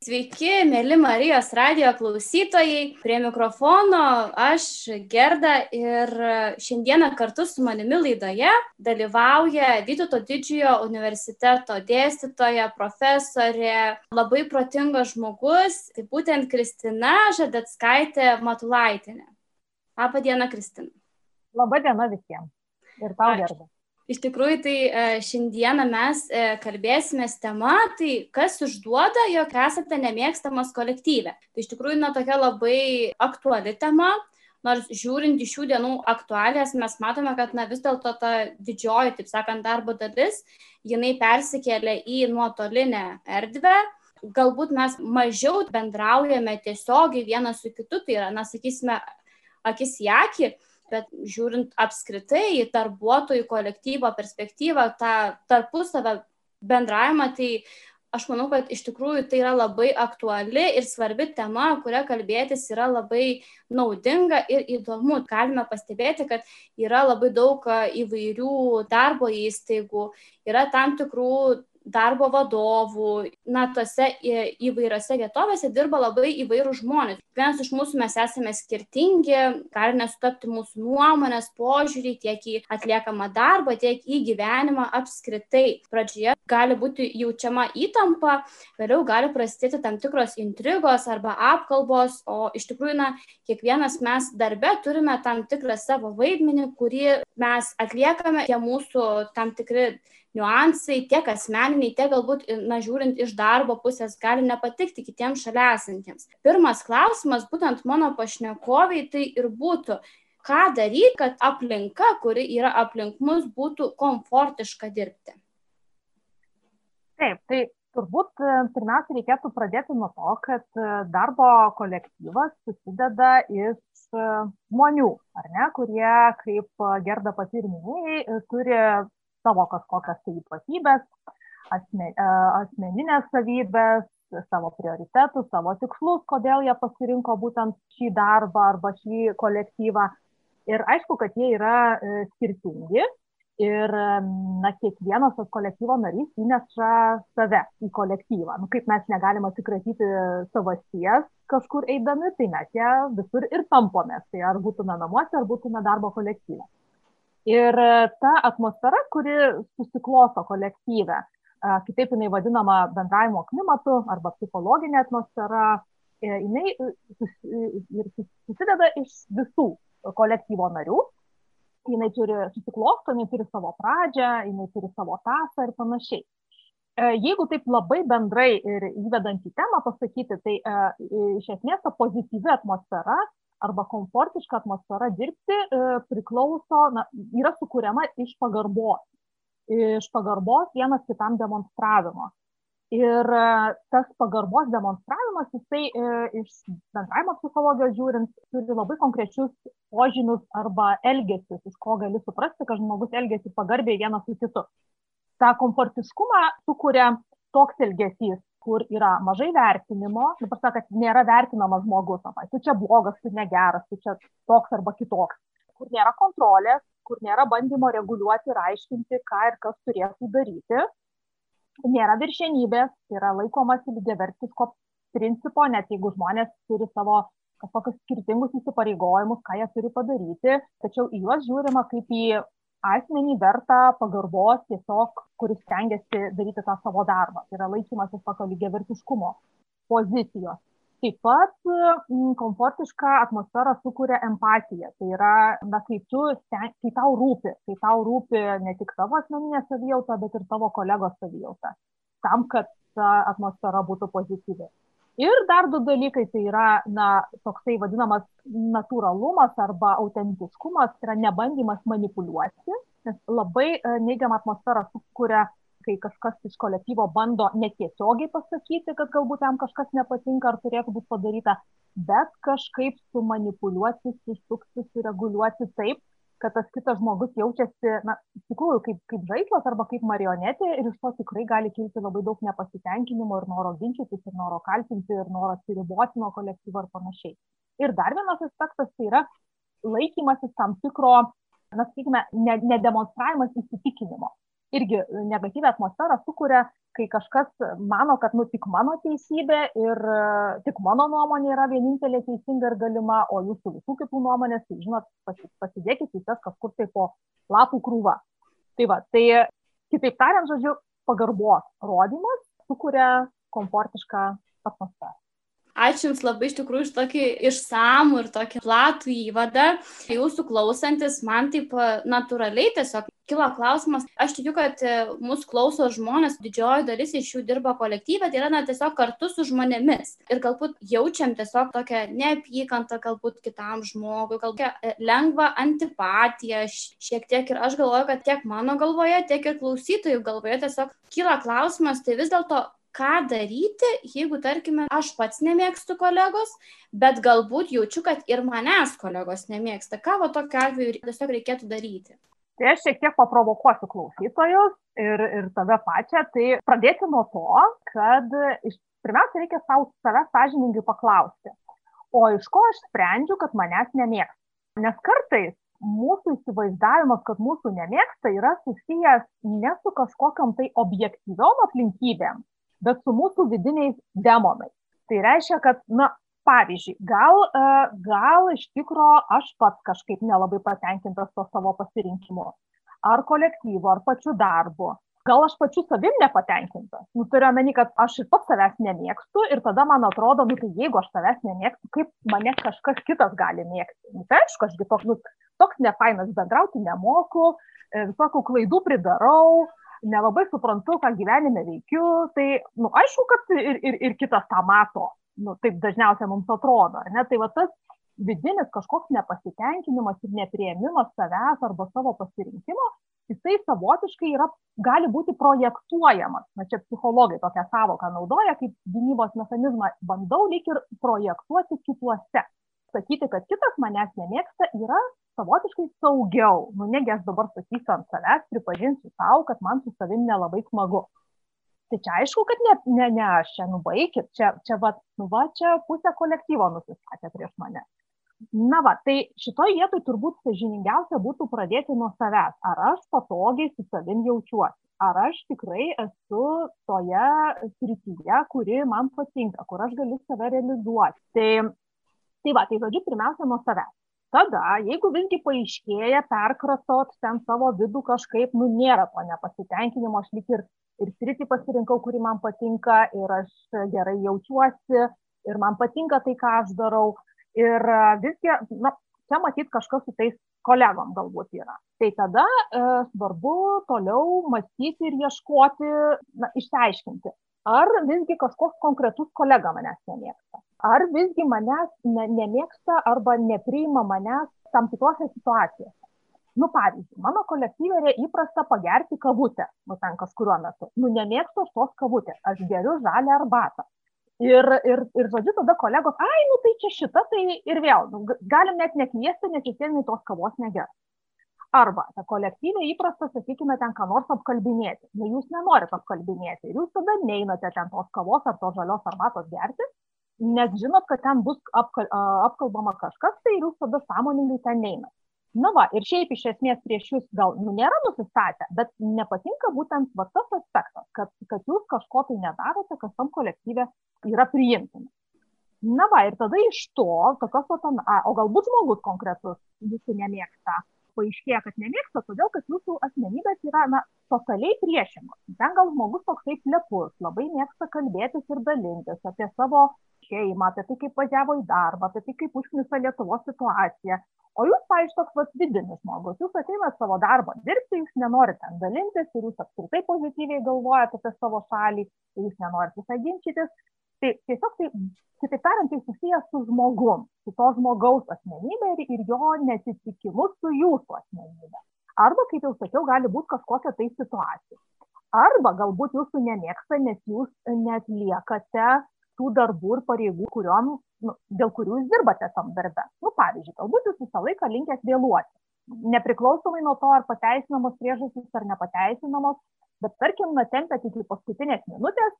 Sveiki, mėly Marijos radio klausytojai. Prie mikrofono aš, Gerda, ir šiandieną kartu su manimi laidoje dalyvauja Vytauto didžiojo universiteto dėstytoja, profesorė, labai protingas žmogus, tai būtent Kristina Žadetskaitė Matulaitinė. Labą dieną, Kristina. Labą dieną visiems. Ir tau, Gerda. Iš tikrųjų, tai e, šiandieną mes e, kalbėsime tema, tai kas užduoda, jog esate nemėgstamas kolektyve. Tai iš tikrųjų, na, tokia labai aktuali tema, nors žiūrint iš šių dienų aktualės, mes matome, kad, na, vis dėlto ta didžioji, taip sakant, darbo dalis, jinai persikėlė į nuotolinę erdvę. Galbūt mes mažiau bendraujame tiesiogiai vienas su kitu, tai yra, na, sakysime, akis į akį, bet žiūrint apskritai į darbuotojų kolektyvo perspektyvą, tą tarpusavę bendravimą, tai aš manau, kad iš tikrųjų tai yra labai aktuali ir svarbi tema, kuria kalbėtis yra labai naudinga ir įdomu. Galime pastebėti, kad yra labai daug įvairių darbo įstaigų, yra tam tikrų darbo vadovų, na, tose įvairiose vietovėse dirba labai įvairių žmonės. Vienas iš mūsų mes esame skirtingi, gali nesutapti mūsų nuomonės, požiūrį tiek į atliekamą darbą, tiek į gyvenimą apskritai. Pradžioje gali būti jaučiama įtampa, vėliau gali prasidėti tam tikros intrigos arba apkalbos, o iš tikrųjų, na, kiekvienas mes darbe turime tam tikrą savo vaidmenį, kurį mes atliekame, tie mūsų tam tikri niuansai, tiek asmeniniai, tiek galbūt, na, žiūrint iš darbo pusės, gali nepatikti kitiems šalia esantiems. Pirmas klausimas, būtent mano pašnekoviai, tai ir būtų, ką daryti, kad aplinka, kuri yra aplink mus, būtų komfortiška dirbti. Taip, tai turbūt e, pirmiausia reikėtų pradėti nuo to, kad e, darbo kolektyvas susideda iš e, žmonių, ar ne, kurie, kaip Gerda pati ir minėjai, turi savo kažkokias tai ypatybės, asme, e, asmeninės savybės, savo prioritetus, savo tikslus, kodėl jie pasirinko būtent šį darbą arba šį kolektyvą. Ir aišku, kad jie yra e, skirtingi ir na, kiekvienas tas kolektyvo narys įneša save į kolektyvą. Nu, kaip mes negalime atsikratyti savasties kažkur eidami, tai mes ją visur ir tampomės. Tai ar būtume namuose, ar būtume darbo kolektyve. Ir e, ta atmosfera, kuri susiklosto kolektyve, kitaip jinai vadinama bendravimo klimatu arba psichologinė atmosfera, e, jinai e, susideda iš visų kolektyvo narių. Jinai turi susiklosto, jinai turi savo pradžią, jinai turi savo tasą ir panašiai. Jeigu taip labai bendrai ir įvedant į temą pasakyti, tai iš esmės ta pozityvi atmosfera arba komfortiška atmosfera dirbti e, priklauso, na, yra sukūriama iš pagarbos, iš pagarbos vienas kitam demonstravimo. Ir e, tas pagarbos demonstravimas, jisai e, iš bendravimo psichologijos žiūrint, turi labai konkrečius požymius arba elgesius, iš ko gali suprasti, kad žmogus elgesi pagarbiai vienas su kitu. Ta komfortiškumą sukuria toks elgesys, kur yra mažai vertinimo, nu, sakant, nėra vertinamas žmogus, o, tu čia blogas, tu negeras, tu čia toks arba kitoks, kur nėra kontrolės, kur nėra bandymo reguliuoti ir aiškinti, ką ir kas turėtų daryti, nėra viršenybės, tai yra laikomasi lygiavertiško principo, net jeigu žmonės turi savo kažkokius skirtingus įsipareigojimus, ką jie turi padaryti, tačiau į juos žiūrima kaip į asmenį vertą pagarbos tiesiog, kuris stengiasi daryti tą savo darbą. Tai yra laikymasis tokio lygiavertiškumo pozicijos. Taip pat m, komfortišką atmosferą sukuria empatija. Tai yra, na, kai, tu, kai tau rūpi, kai tau rūpi ne tik tavo asmeninė savijauta, bet ir tavo kolegos savijauta. Tam, kad ta atmosfera būtų pozityvi. Ir dar du dalykai, tai yra, na, toksai vadinamas natūralumas arba autentiškumas, tai yra nebandymas manipuliuoti, nes labai e, neigiamą atmosferą sukuria, kai kažkas iš kolektyvo bando netiesiogiai pasakyti, kad galbūt jam kažkas nepatinka ar turėtų būti padaryta, bet kažkaip sumanipuliuoti, susukti, sureguliuoti taip, kad tas kitas žmogus jaučiasi, na, iš tikrųjų, kaip, kaip žaislas arba kaip marionetė ir iš to tikrai gali kilti labai daug nepasitenkinimo ir noro ginčytis, ir noro kaltinti, ir noro atsiriboti nuo kolektyvo ir panašiai. Ir dar vienas aspektas tai yra laikymasis tam tikro, na, sakykime, nedemonstravimas ne įsitikinimo. Irgi negatyvę atmosferą sukuria, kai kažkas mano, kad nu tik mano teisybė ir tik mano nuomonė yra vienintelė teisinga ir galima, o jūsų visų kitų nuomonės, tai žinot, pasidėkite į tas kažkur tai po lapų krūvą. Tai va, tai kitaip tariant, žodžiu, pagarbos rodymas sukuria komfortišką atmosferą. Ačiū Jums labai iš tikrųjų iš tokį išsamų ir tokį platų įvadą. Jūsų klausantis, man taip natūraliai tiesiog kilo klausimas. Aš tikiu, kad e, mūsų klauso žmonės, didžioji dalis iš jų dirba kolektyvė, tai yra na, tiesiog kartu su žmonėmis. Ir galbūt jaučiam tiesiog tokią neapykantą galbūt kitam žmogui, galbūt e, lengvą antipatiją šiek tiek. Ir aš galvoju, kad tiek mano galvoje, tiek ir klausytojų galvoje tiesiog kyla klausimas, tai vis dėlto ką daryti, jeigu, tarkime, aš pats nemėgstu kolegos, bet galbūt jaučiu, kad ir manęs kolegos nemėgsta. Ką va tokiu atveju tiesiog reikėtų daryti? Tai aš šiek tiek paprovokuosiu klausytojus ir, ir tave pačią. Tai pradėti nuo to, kad iš, pirmiausia reikia savo save sąžiningai paklausti, o iš ko aš sprendžiu, kad manęs nemėgsta. Nes kartais mūsų įsivaizdavimas, kad mūsų nemėgsta, yra susijęs ne su kažkokiam tai objektyviom aplinkybėm, bet su mūsų vidiniais demonais. Tai reiškia, kad, na, pavyzdžiui, gal, e, gal iš tikro aš pats kažkaip nelabai patenkintas to savo pasirinkimu. Ar kolektyvu, ar pačiu darbu. Gal aš pačiu savim nepatenkintas. Nu, turiu omeny, kad aš ir pats savęs nemėgstu ir tada man atrodo, nu, tai jeigu aš savęs nemėgstu, kaip mane kažkas kitas gali mėgti. Nu, tai aišku, ašgi toks, nu, toks nefainas bendrauti nemoku, e, visokių klaidų pridarau, nelabai suprantu, ką gyvenime veikiu, tai, nu, aišku, kad ir, ir, ir kitas tą mato, nu, taip dažniausiai mums atrodo, ne, tai va tas vidinis kažkoks nepasitenkinimas ir neprieimimas savęs arba savo pasirinkimo, jisai savotiškai yra, gali būti projektuojamas. Na čia psichologai tokią savoką naudoja, kaip gynybos mechanizmą bandau lyg ir projektuoti kituose. Sakyti, kad kitas manęs nemėgsta, yra savotiškai saugiau. Nu, negi aš dabar sakysiu ant savęs, pripažinsiu savo, kad man su savim nelabai smagu. Tai čia aišku, kad ne, ne, ne aš čia nubaikit, čia, čia, va, nu, va, čia pusė kolektyvo nusistatė prieš mane. Na va, tai šitoje vietoje turbūt sažiningiausia būtų pradėti nuo savęs. Ar aš patogiai su savim jaučiuosi? Ar aš tikrai esu toje srityje, kuri man patinka, kur aš galiu save realizuoti? Tai, tai va, tai žodžiu, pirmiausia nuo savęs tada jeigu visgi paaiškėja perkratot ten savo vidų kažkaip nu nėra to nepasitenkinimo aš lyg ir ir sritį pasirinkau kuri man patinka ir aš gerai jaučiuosi ir man patinka tai ką aš darau. Ir visgi na čia matyt kažkas su tais kolegom galbūt yra. Tai tada e, svarbu toliau mąstyti ir ieškoti na išsiaiškinti ar visgi kažkoks konkretus kolega manęs nemėgsta ar visgi manęs ne, nemėgsta arba nepriima manęs tam tikrose situacijose. Nu, pavyzdžiui, mano kolektyvė yra įprasta pagerti kavutę, nu ten kažkuriuo metu. Nu, nemėgstu aš tos kavutės, aš geriu žalę arbatą. Ir, ir, ir žodžiu, tada kolegos, ai, nu tai čia šita, tai ir vėl, nu, galim net nekviesti, nes ten tos kavos negeria. Arba ta kolektyvė įprasta, sakykime, ten ką nors apkalbinėti. Nu, jūs nenorite apkalbinėti ir jūs tada neinate ten tos kavos ar tos žalios arbatos gerti, nes žinot, kad ten bus apkal, apkalbama kažkas, tai jūs tada sąmoningai ten neinat. Na va, ir šiaip iš esmės prieš jūs gal nu, nėra nusistatę, bet nepatinka būtent va, tas aspektas, kad, kad jūs kažko tai nedarote, kas tam kolektyve yra priimtina. Na va, ir tada iš to, tokios, o galbūt žmogus konkretus jūsų nemėgsta, paaiškėja, kad nemėgsta, todėl kad jūsų asmenybės yra, na, totaliai priešingos. Ten gal žmogus toksai plepus, labai mėgsta kalbėtis ir dalintis apie savo šeimą, apie tai, kaip važiavo į darbą, apie tai, kaip užknisa Lietuvos situacija. O jūs, paaiškiai, toks pats vidinis žmogus, jūs ateinate savo darbą dirbti, jūs nenorite ten dalintis ir jūs apskritai pozityviai galvojate apie savo šalį, ir jūs nenorite visai ginčytis. Tai tiesiog tai, kitaip tariant, tai susijęs su žmogum, su to žmogaus asmenybė ir, ir jo netitikimu su jūsų asmenybė. Arba, kaip jau sakiau, gali būti kažkokia tai situacija. Arba galbūt jūsų nemėgsta, nes jūs netliekate tų darbų ir pareigų, kuriuom, nu, dėl kurių jūs dirbate tam darbe. Nu, pavyzdžiui, galbūt jūs visą laiką linkęs vėluoti. Nepriklausomai nuo to, ar pateisinamos priežastys ar nepateisinamos, bet tarkim, natempėt iki paskutinės minutės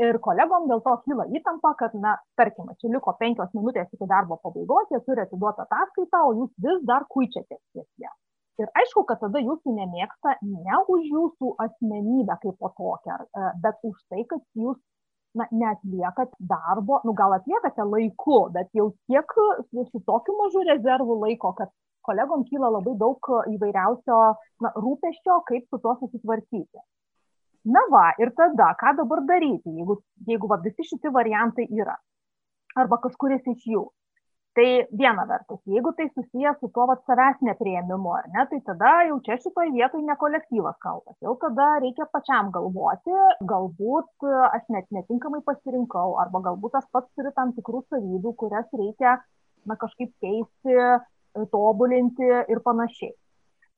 ir kolegom dėl to kyla įtampa, kad, na, tarkim, čia liko penkios minutės iki darbo pabaigos, jie turi atiduoti ataskaitą, o jūs vis dar kuičiate ties ją. Ir aišku, kad tada jūsų nemėgsta ne už jūsų asmenybę kaip po tokią, bet už tai, kad jūs na, neatliekat darbo, nu gal atliekate laiku, bet jau tiek su tokiu mažu rezervu laiko, kad kolegom kyla labai daug įvairiausio na, rūpeščio, kaip su tuo susitvarkyti. Na va, ir tada, ką dabar daryti, jeigu, jeigu va, visi šitie variantai yra, arba kažkuris iš jų. Tai viena vertus, jeigu tai susijęs su tuo vat, savęs neprieimimu, ar ne, tai tada jau čia šitoje vietoje ne kolektyvas kaltas, jau tada reikia pačiam galvoti, galbūt aš net netinkamai pasirinkau, arba galbūt aš pats turiu tam tikrų savybių, kurias reikia na, kažkaip keisti, tobulinti ir panašiai.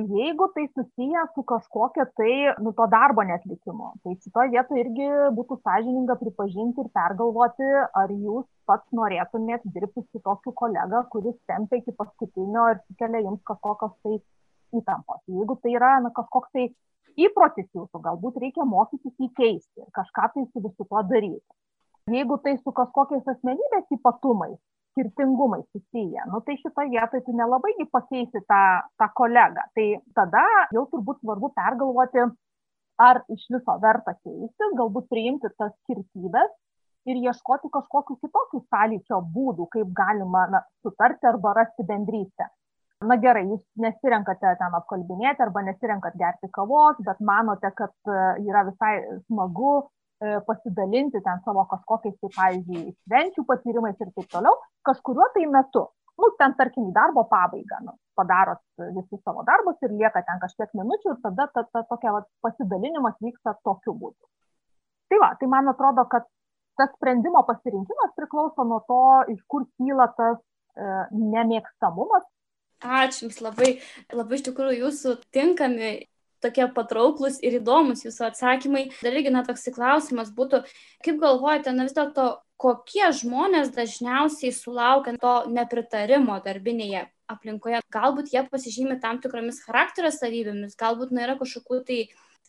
Jeigu tai susiję su kažkokia tai, nu, to darbo netlikimu, tai šitoje vietoje irgi būtų sąžininga pripažinti ir pergalvoti, ar jūs pats norėtumėt dirbti su tokiu kolega, kuris tempia iki paskutinio ir sukelia jums kažkokios tai įtampos. Jeigu tai yra na, kažkoks tai įprotis jūsų, galbūt reikia mokytis jį keisti kažką tai su visu tuo daryti. Jeigu tai su kažkokiais asmenybės ypatumais, skirtingumais susiję, nu, tai šitoje vietoje tu nelabai pakeisi tą, tą kolegą. Tai tada jau turbūt svarbu pergalvoti, ar iš viso verta keistis, galbūt priimti tas skirtybės ir ieškoti kažkokių kitokių sąlyčio būdų, kaip galima na, sutarti arba rasti bendrystę. Na gerai, jūs nesirenkate ten apkalbinėti arba nesirenkat gerti kavos, bet manote, kad e, yra visai smagu pasidalinti ten savo kažkokiais, tai pavyzdžiui, švenčių patyrimais ir taip toliau, kažkuriuo tai metu. Nu, ten, tarkim, darbo pabaigą, nu, padarot visus savo darbus ir lieka ten kažkiek minučių ir tada ta, ta, tokia va, pasidalinimas vyksta tokiu būdu. Tai va, tai man atrodo, kad tas sprendimo pasirinkimas priklauso nuo to, iš kur kyla tas e, nemėgstamumas. Ačiū Jums labai, labai iš tikrųjų Jūsų tinkami tokie patrauklus ir įdomus jūsų atsakymai. Dar irgi, na, toks klausimas būtų, kaip galvojate, na vis dėlto, kokie žmonės dažniausiai sulaukia to nepritarimo darbinėje aplinkoje. Galbūt jie pasižymė tam tikromis charakterio savybėmis, galbūt na, yra kažkokių tai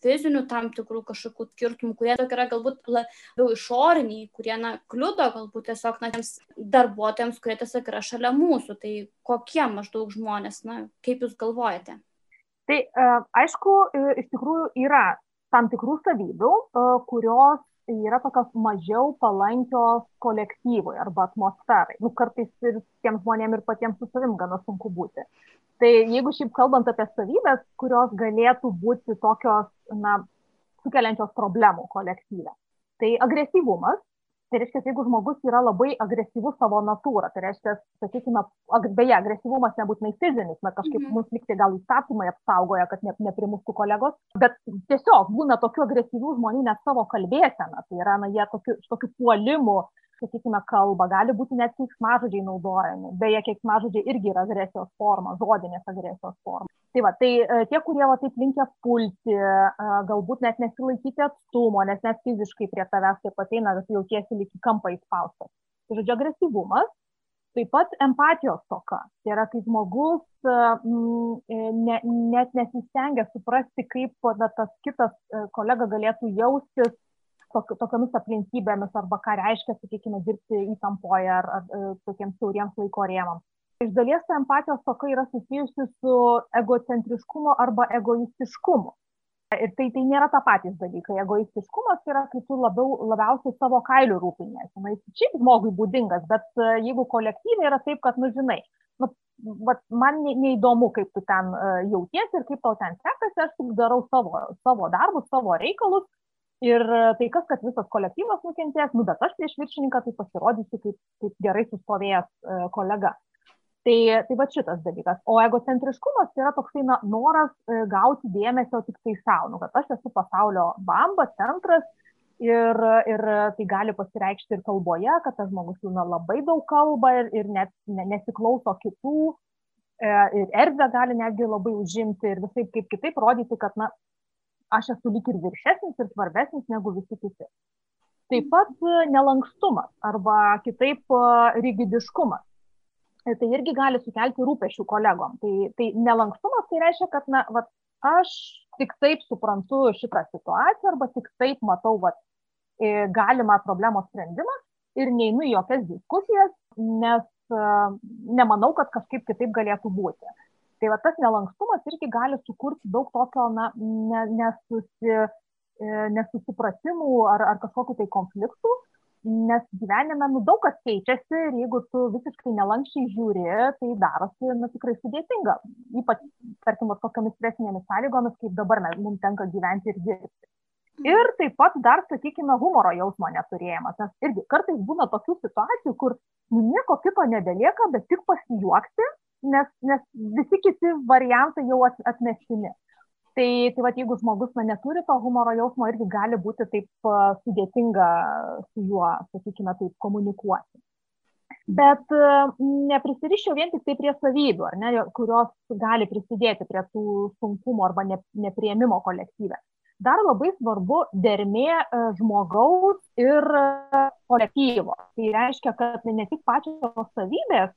fizinių tam tikrų kažkokių skirtumų, kurie tokie yra galbūt labiau išoriniai, kurie na, kliudo galbūt tiesiog na, tiems darbuotojams, kurie tiesiog yra šalia mūsų. Tai kokie maždaug žmonės, na, kaip jūs galvojate? Tai e, aišku, iš tikrųjų yra tam tikrų savybių, e, kurios yra tokios mažiau palankios kolektyvui arba atmosferai. Nu, kartais ir tiem žmonėm ir patiems su savim gana sunku būti. Tai jeigu šiaip kalbant apie savybės, kurios galėtų būti tokios, na, sukeliančios problemų kolektyvę, tai agresyvumas, tai reiškia, jeigu žmogus yra labai agresyvus savo natūrą, tai reiškia, sakykime, ag, beje, agresyvumas nebūtinai fizinis, bet kažkaip mm -hmm. mus liktai gal įstatymai apsaugoja, kad ne, neprimustų kolegos, bet tiesiog būna tokių agresyvių žmonių net savo kalbėsena, tai yra, na, jie tokiu, tokiu puolimu sakykime, kalbą, gali būti net keiksmažodžiai naudojami. Beje, keiksmažodžiai irgi yra agresijos forma, žodinės agresijos forma. Tai va, tai e, tie, kurie va taip linkia pulti, e, galbūt net nesilaikyti atstumo, nes net fiziškai prie tavęs taip ateina, bet jautiesi lyg kampą įspaustas. Tai žodžiu, agresyvumas. Taip pat empatijos toka. Tai yra, kai žmogus mm, ne, net nesistengia suprasti, kaip na, tas kitas kolega galėtų jaustis tokiomis aplinkybėmis arba ką reiškia, sakykime, dirbti įtampoje ar, ar, e, tokiems siauriems laiko rėmams. Iš dalies ta empatijos toka yra susijusi su egocentriškumu arba egoistiškumu. Ir tai, tai nėra ta patys dalykai. Egoistiškumas yra, kai tu labiau, labiausiai savo kailių rūpinėsi. Na, jis šiaip žmogui būdingas, bet e, jeigu kolektyviai yra taip, kad, nu, žinai, nu, vat, man ne, neįdomu, kaip tu ten uh, jautiesi ir kaip tau ten sekasi, aš tik darau savo, savo darbus, savo reikalus Ir tai kas, kad visas kolektyvas nukentės, nu, bet aš prieš viršininką tai pasirodysiu kaip, kaip gerai sustovėjęs e, kolega. Tai, tai va šitas dalykas. O egocentriškumas tai yra toksai na, noras e, gauti dėmesio tik tai savo, nu, kad aš esu pasaulio bamba, centras ir, ir tai gali pasireikšti ir kalboje, kad tas žmogus jau labai daug kalba ir, ir net ne, nesiklauso kitų, e, ir erdvę gali netgi labai užimti ir visai kaip kitaip rodyti, kad na, aš esu lyg ir viršesnis ir svarbesnis negu visi kiti. Taip pat e, nelankstumas arba kitaip e, rigidiškumas. E, tai irgi gali sukelti rūpešių kolegom. Tai, tai nelankstumas tai reiškia, kad na, vat, aš tik taip suprantu šitą situaciją arba tik taip matau vat, galimą problemos sprendimą ir neinu į jokias diskusijas, nes nemanau, kad kažkaip kitaip galėtų būti. Tai va tas nelankstumas irgi gali sukurti daug tokio na, ne, nesusi, nesusipratimų ar, ar kažkokiu tai konfliktų, nes gyvenime nu, daug kas keičiasi ir jeigu tu visiškai nelankščiai žiūri, tai darosi nu, tikrai sudėtinga. Ypač, tarkim, kokiamis stresinėmis sąlygomis, kaip dabar mes, mums tenka gyventi ir dirbti. Ir taip pat dar, sakykime, humoro jausmo neturėjimas. Nes irgi kartais būna tokių situacijų, kur nu, nieko kito nebelieka, bet tik pasijuokti, nes, nes visi kiti variantai jau atmestini. Tai, tai va, jeigu žmogus na, neturi to humoro jausmo, irgi gali būti taip sudėtinga su juo, sakykime, taip komunikuoti. Bet neprisiriščiau vien tik tai prie savybių, ne, kurios gali prisidėti prie tų sunkumų arba ne, neprieimimo kolektyve. Dar labai svarbu dermė žmogaus ir kolektyvo. Tai reiškia, kad ne tik pačios savybės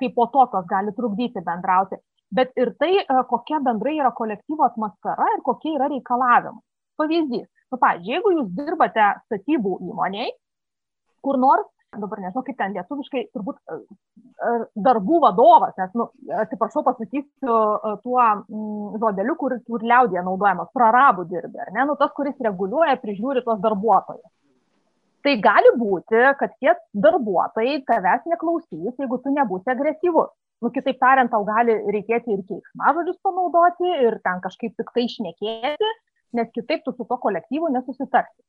kaip po tokios gali trukdyti bendrauti, bet ir tai, e, kokia bendrai yra kolektyvo atmosfera ir kokie yra reikalavimai. Pavyzdys. Nu, pavyzdžiui, jeigu jūs dirbate statybų įmoniai, kur nors, dabar nežinau kaip ten lietuviškai, turbūt e, e, darbų vadovas, nes, nu, atsiprašau, pasakysiu tuo mm, žodeliu, kur, kur liaudėje naudojamas, prarabų dirbė, ar ne, nu, tas, kuris reguliuoja, prižiūri tuos darbuotojus. Tai gali būti, kad tie darbuotojai tavęs neklausys, jeigu tu nebūsi agresyvus nu, kitaip tariant, tau gali reikėti ir keiksmažodžius panaudoti, ir ten kažkaip tik tai išnekėti, nes kitaip tu su to kolektyvu nesusitarsi.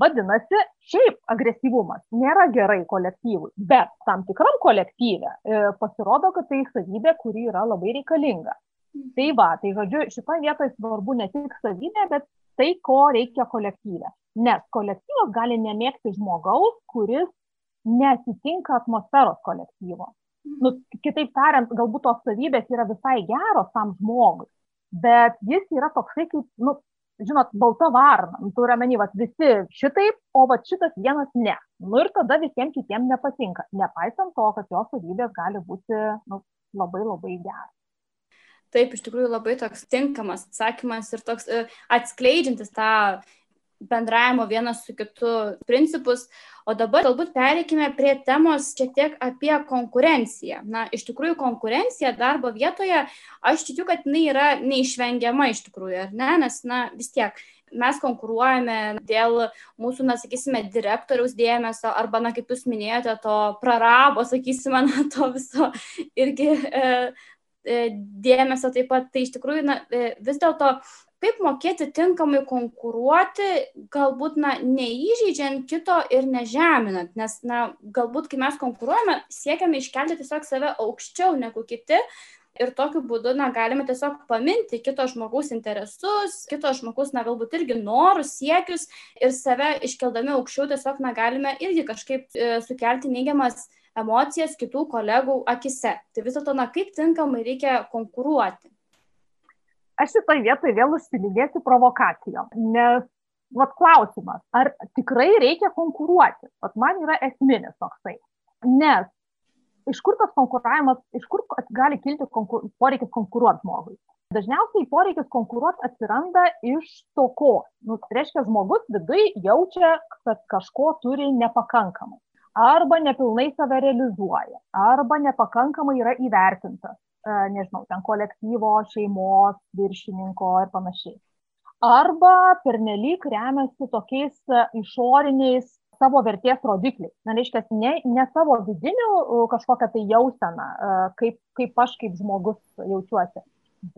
Vadinasi, šiaip agresyvumas nėra gerai kolektyvui, bet tam tikram kolektyve e, pasirodo, kad tai savybė, kuri yra labai reikalinga. Tai va, tai žodžiu, šitoje vietoje svarbu ne tik savybė, bet tai, ko reikia kolektyve. Nes kolektyvas gali nemėgti žmogaus, kuris nesitinka atmosferos kolektyvo nu, kitaip tariant, galbūt tos savybės yra visai geros tam žmogui, bet jis yra toksai kaip, nu, žinot, balta varna, nu, turiu menį, va, visi šitaip, o va šitas vienas ne. Nu ir tada visiems kitiems nepatinka, nepaisant to, kad jo savybės gali būti nu, labai labai geras. Taip, iš tikrųjų labai toks tinkamas atsakymas ir toks e, atskleidžiantis tą bendravimo vienas su kitu principus. O dabar galbūt pereikime prie temos šiek tiek apie konkurenciją. Na, iš tikrųjų, konkurencija darbo vietoje, aš tikiu, kad jinai yra neišvengiama iš tikrųjų, ar ne? Nes, na, vis tiek mes konkuruojame dėl mūsų, na, sakysime, direktoriaus dėmesio arba, na, kaip jūs minėjote, to prarabo, sakysime, na, to viso irgi e, e, dėmesio taip pat. Tai iš tikrųjų, na, e, vis dėlto kaip mokėti tinkamai konkuruoti, galbūt, na, neįžeidžiant kito ir nežeminant, nes, na, galbūt, kai mes konkuruojame, siekiame iškelti tiesiog save aukščiau negu kiti. Ir tokiu būdu, na, galime tiesiog paminti kito žmogaus interesus, kito žmogaus, na, galbūt irgi norus, siekius ir save iškeldami aukščiau tiesiog, na, galime irgi kažkaip e, sukelti neigiamas emocijas kitų kolegų akise. Tai vis dėlto, na, kaip tinkamai reikia konkuruoti. Aš šitoj vietoj vėl užsiminėsiu provokacijom, nes vat klausimas, ar tikrai reikia konkuruoti? Vat man yra esminis toksai. Nes iš kur tas konkuravimas, iš kur gali kilti konkur, poreikis konkuruoti žmogui? Dažniausiai poreikis konkuruoti atsiranda iš toko. Nu, tai reiškia, žmogus vidui jaučia, kad kažko turi nepakankamai. Arba nepilnai save realizuoja, arba nepakankamai yra įvertintas nežinau, ten kolektyvo, šeimos, viršininko ir panašiai. Arba pernelyg remiasi tokiais e, išoriniais savo vertės rodikliais. Na, reiškia, ne, ne savo vidinių e, kažkokią tai jauseną, kaip, kaip aš kaip žmogus jaučiuosi,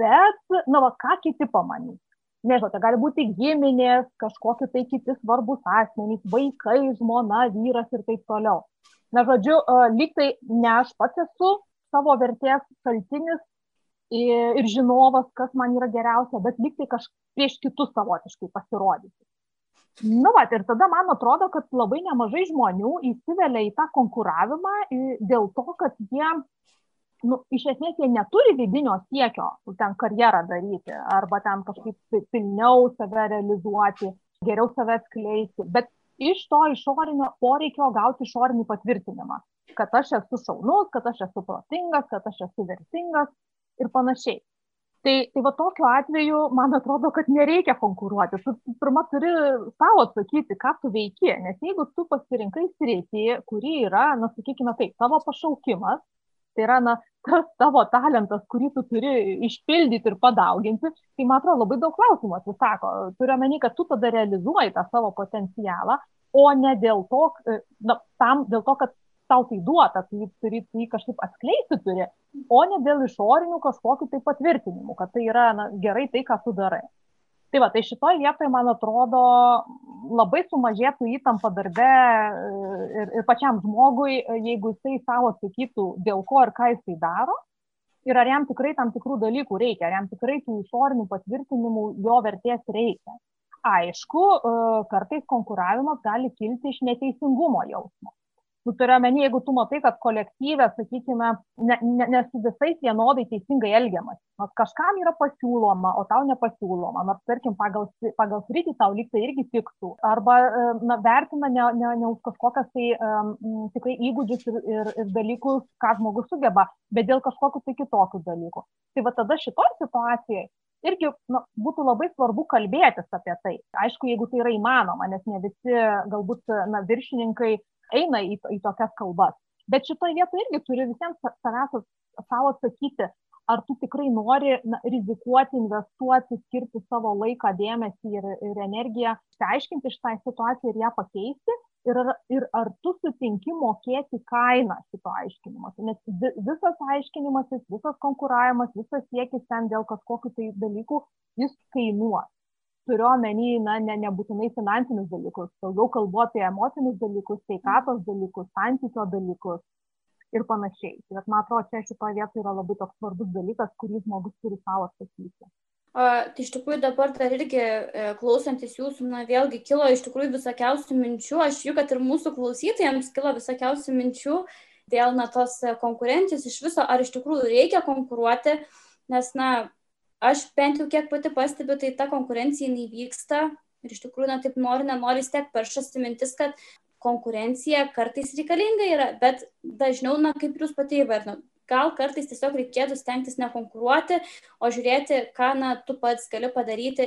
bet, na, va, ką kiti pamanys. Nežinau, tai gali būti giminės, kažkokie tai kiti svarbus asmenys, vaikai, žmona, vyras ir taip toliau. Na, žodžiu, lyg tai ne aš pats esu savo vertės šaltinis ir, ir žinovas, kas man yra geriausia, bet liktai kažkaip prieš kitus savotiškai pasirodyti. Na, va, ir tada man atrodo, kad labai nemažai žmonių įsivelia į tą konkuravimą dėl to, kad jie, nu, iš esmės, jie neturi vidinio siekio ten karjerą daryti arba ten kažkaip pilniau save realizuoti, geriau save atskleisti, bet iš to išorinio poreikio gauti išorinį patvirtinimą kad aš esu šaunus, kad aš esu protingas, kad aš esu vertingas ir panašiai. Tai, tai va tokiu atveju, man atrodo, kad nereikia konkuruoti. Tu pirmą turi savo atsakyti, ką tu veiki, nes jeigu tu pasirinkai sritį, kuri yra, na, sakykime taip, tavo pašaukimas, Tai yra, na, tas tavo talentas, kurį tu turi išpildyti ir padauginti, tai man atrodo labai daug klausimų atsisako. Turiu omeny, kad tu tada realizuoji tą savo potencialą, o ne dėl to, na, tam, dėl to, kad tau tai duota, tai turi tai kažkaip atskleisti turi, o ne dėl išorinių kažkokių tai patvirtinimų, kad tai yra na, gerai tai, ką tu darai. Tai va, tai šitoje vietoje, man atrodo, labai sumažėtų įtampa darbe ir, ir pačiam žmogui, jeigu jisai savo atsakytų, dėl ko ir ką jisai daro, ir ar jam tikrai tam tikrų dalykų reikia, ar jam tikrai tų išorinių patvirtinimų jo vertės reikia. Aišku, kartais konkuravimas gali kilti iš neteisingumo jausmo nu turiu omeny jeigu tu matai kad kolektyve sakykime ne ne ne su visais vienodai teisingai elgiamasi. Nors kažkam yra pasiūloma o tau nepasiūloma. Nors tarkim pagal pagal sritį tau lyg tai irgi tiktų. Arba na vertina ne ne ne už kažkokias tai um, tikrai įgūdžius ir, ir, ir dalykus ką žmogus sugeba bet dėl kažkokių tai kitokių dalykų. Tai va tada šitoj situacijoj irgi nu, būtų labai svarbu kalbėtis apie tai. Aišku, jeigu tai yra įmanoma, nes ne visi galbūt na, viršininkai eina į, į tokias kalbas. Bet šitoje vietoje irgi turi visiems savęs savo atsakyti, ar tu tikrai nori na, rizikuoti, investuoti, skirti savo laiką, dėmesį ir, ir energiją, aiškinti šitą situaciją ir ją pakeisti. Ir, ir ar tu sutinki mokėti kainą šito aiškinimas. Nes visas aiškinimasis, visas konkuravimas, visas siekis ten dėl kažkokių tai dalykų, jis kainuos turiu omeny na ne nebūtinai finansinius dalykus daugiau kalbu apie emocinius dalykus sveikatos dalykus santykio dalykus ir panašiai. Tai vat man atrodo čia šitoj vietoj yra labai toks svarbus dalykas kurį žmogus turi sau atsakyti. A, tai iš tikrųjų dabar dar irgi e, klausantis jūsų, na vėlgi kilo iš tikrųjų visokiausių minčių, aš jų, kad ir mūsų klausytojams kilo visokiausių minčių dėl na tos konkurencijos. Iš viso, ar iš tikrųjų reikia konkuruoti, nes, na, aš bent jau kiek pati pastebiu, tai ta konkurencija neįvyksta ir iš tikrųjų, na taip nori, nenori, vis tiek peršasi mintis, kad konkurencija kartais reikalinga yra, bet dažniau, na kaip jūs pati įvardinot, gal kartais tiesiog reikėtų stengtis nekonkuruoti, o žiūrėti, ką na, tu pats gali padaryti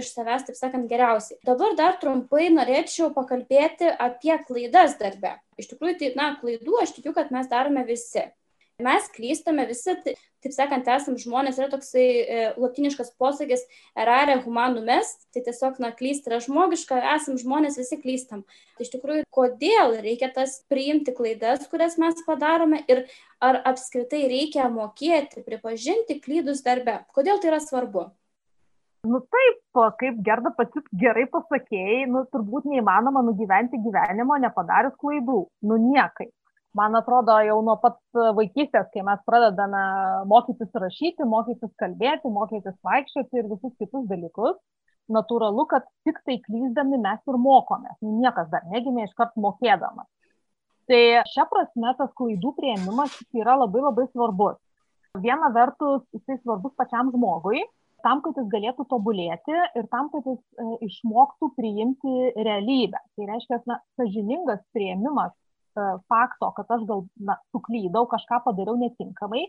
iš savęs, taip sakant, geriausiai. Dabar dar trumpai norėčiau pakalbėti apie klaidas darbe. Iš tikrųjų, tai, na, klaidų aš tikiu, kad mes darome visi. Mes klystame visi, taip sakant, esam žmonės, yra toksai e, latiniškas posakis erare humanum est, tai tiesiog, na, klysti yra žmogiška, esam žmonės, visi klystam. Tai iš tikrųjų, kodėl reikia tas priimti klaidas, kurias mes padarome ir ar apskritai reikia mokėti, pripažinti klydus darbe. Kodėl tai yra svarbu? Nu taip, kaip Gerda pati gerai pasakėjai, nu turbūt neįmanoma nugyventi gyvenimo nepadarius klaidų. Nu niekai man atrodo jau nuo pat vaikystės, kai mes pradedame mokytis rašyti, mokytis kalbėti, mokytis vaikščioti ir visus kitus dalykus, natūralu, kad tik tai klyzdami mes ir mokomės. Niekas dar negimė iškart mokėdamas. Tai šia prasme tas klaidų prieimimas yra labai labai svarbus. Viena vertus, jisai svarbus pačiam žmogui, tam, kad jis galėtų tobulėti ir tam, kad jis e, išmoktų priimti realybę. Tai reiškia, na, sažiningas prieimimas fakto, kad aš gal na, suklydau, kažką padariau netinkamai,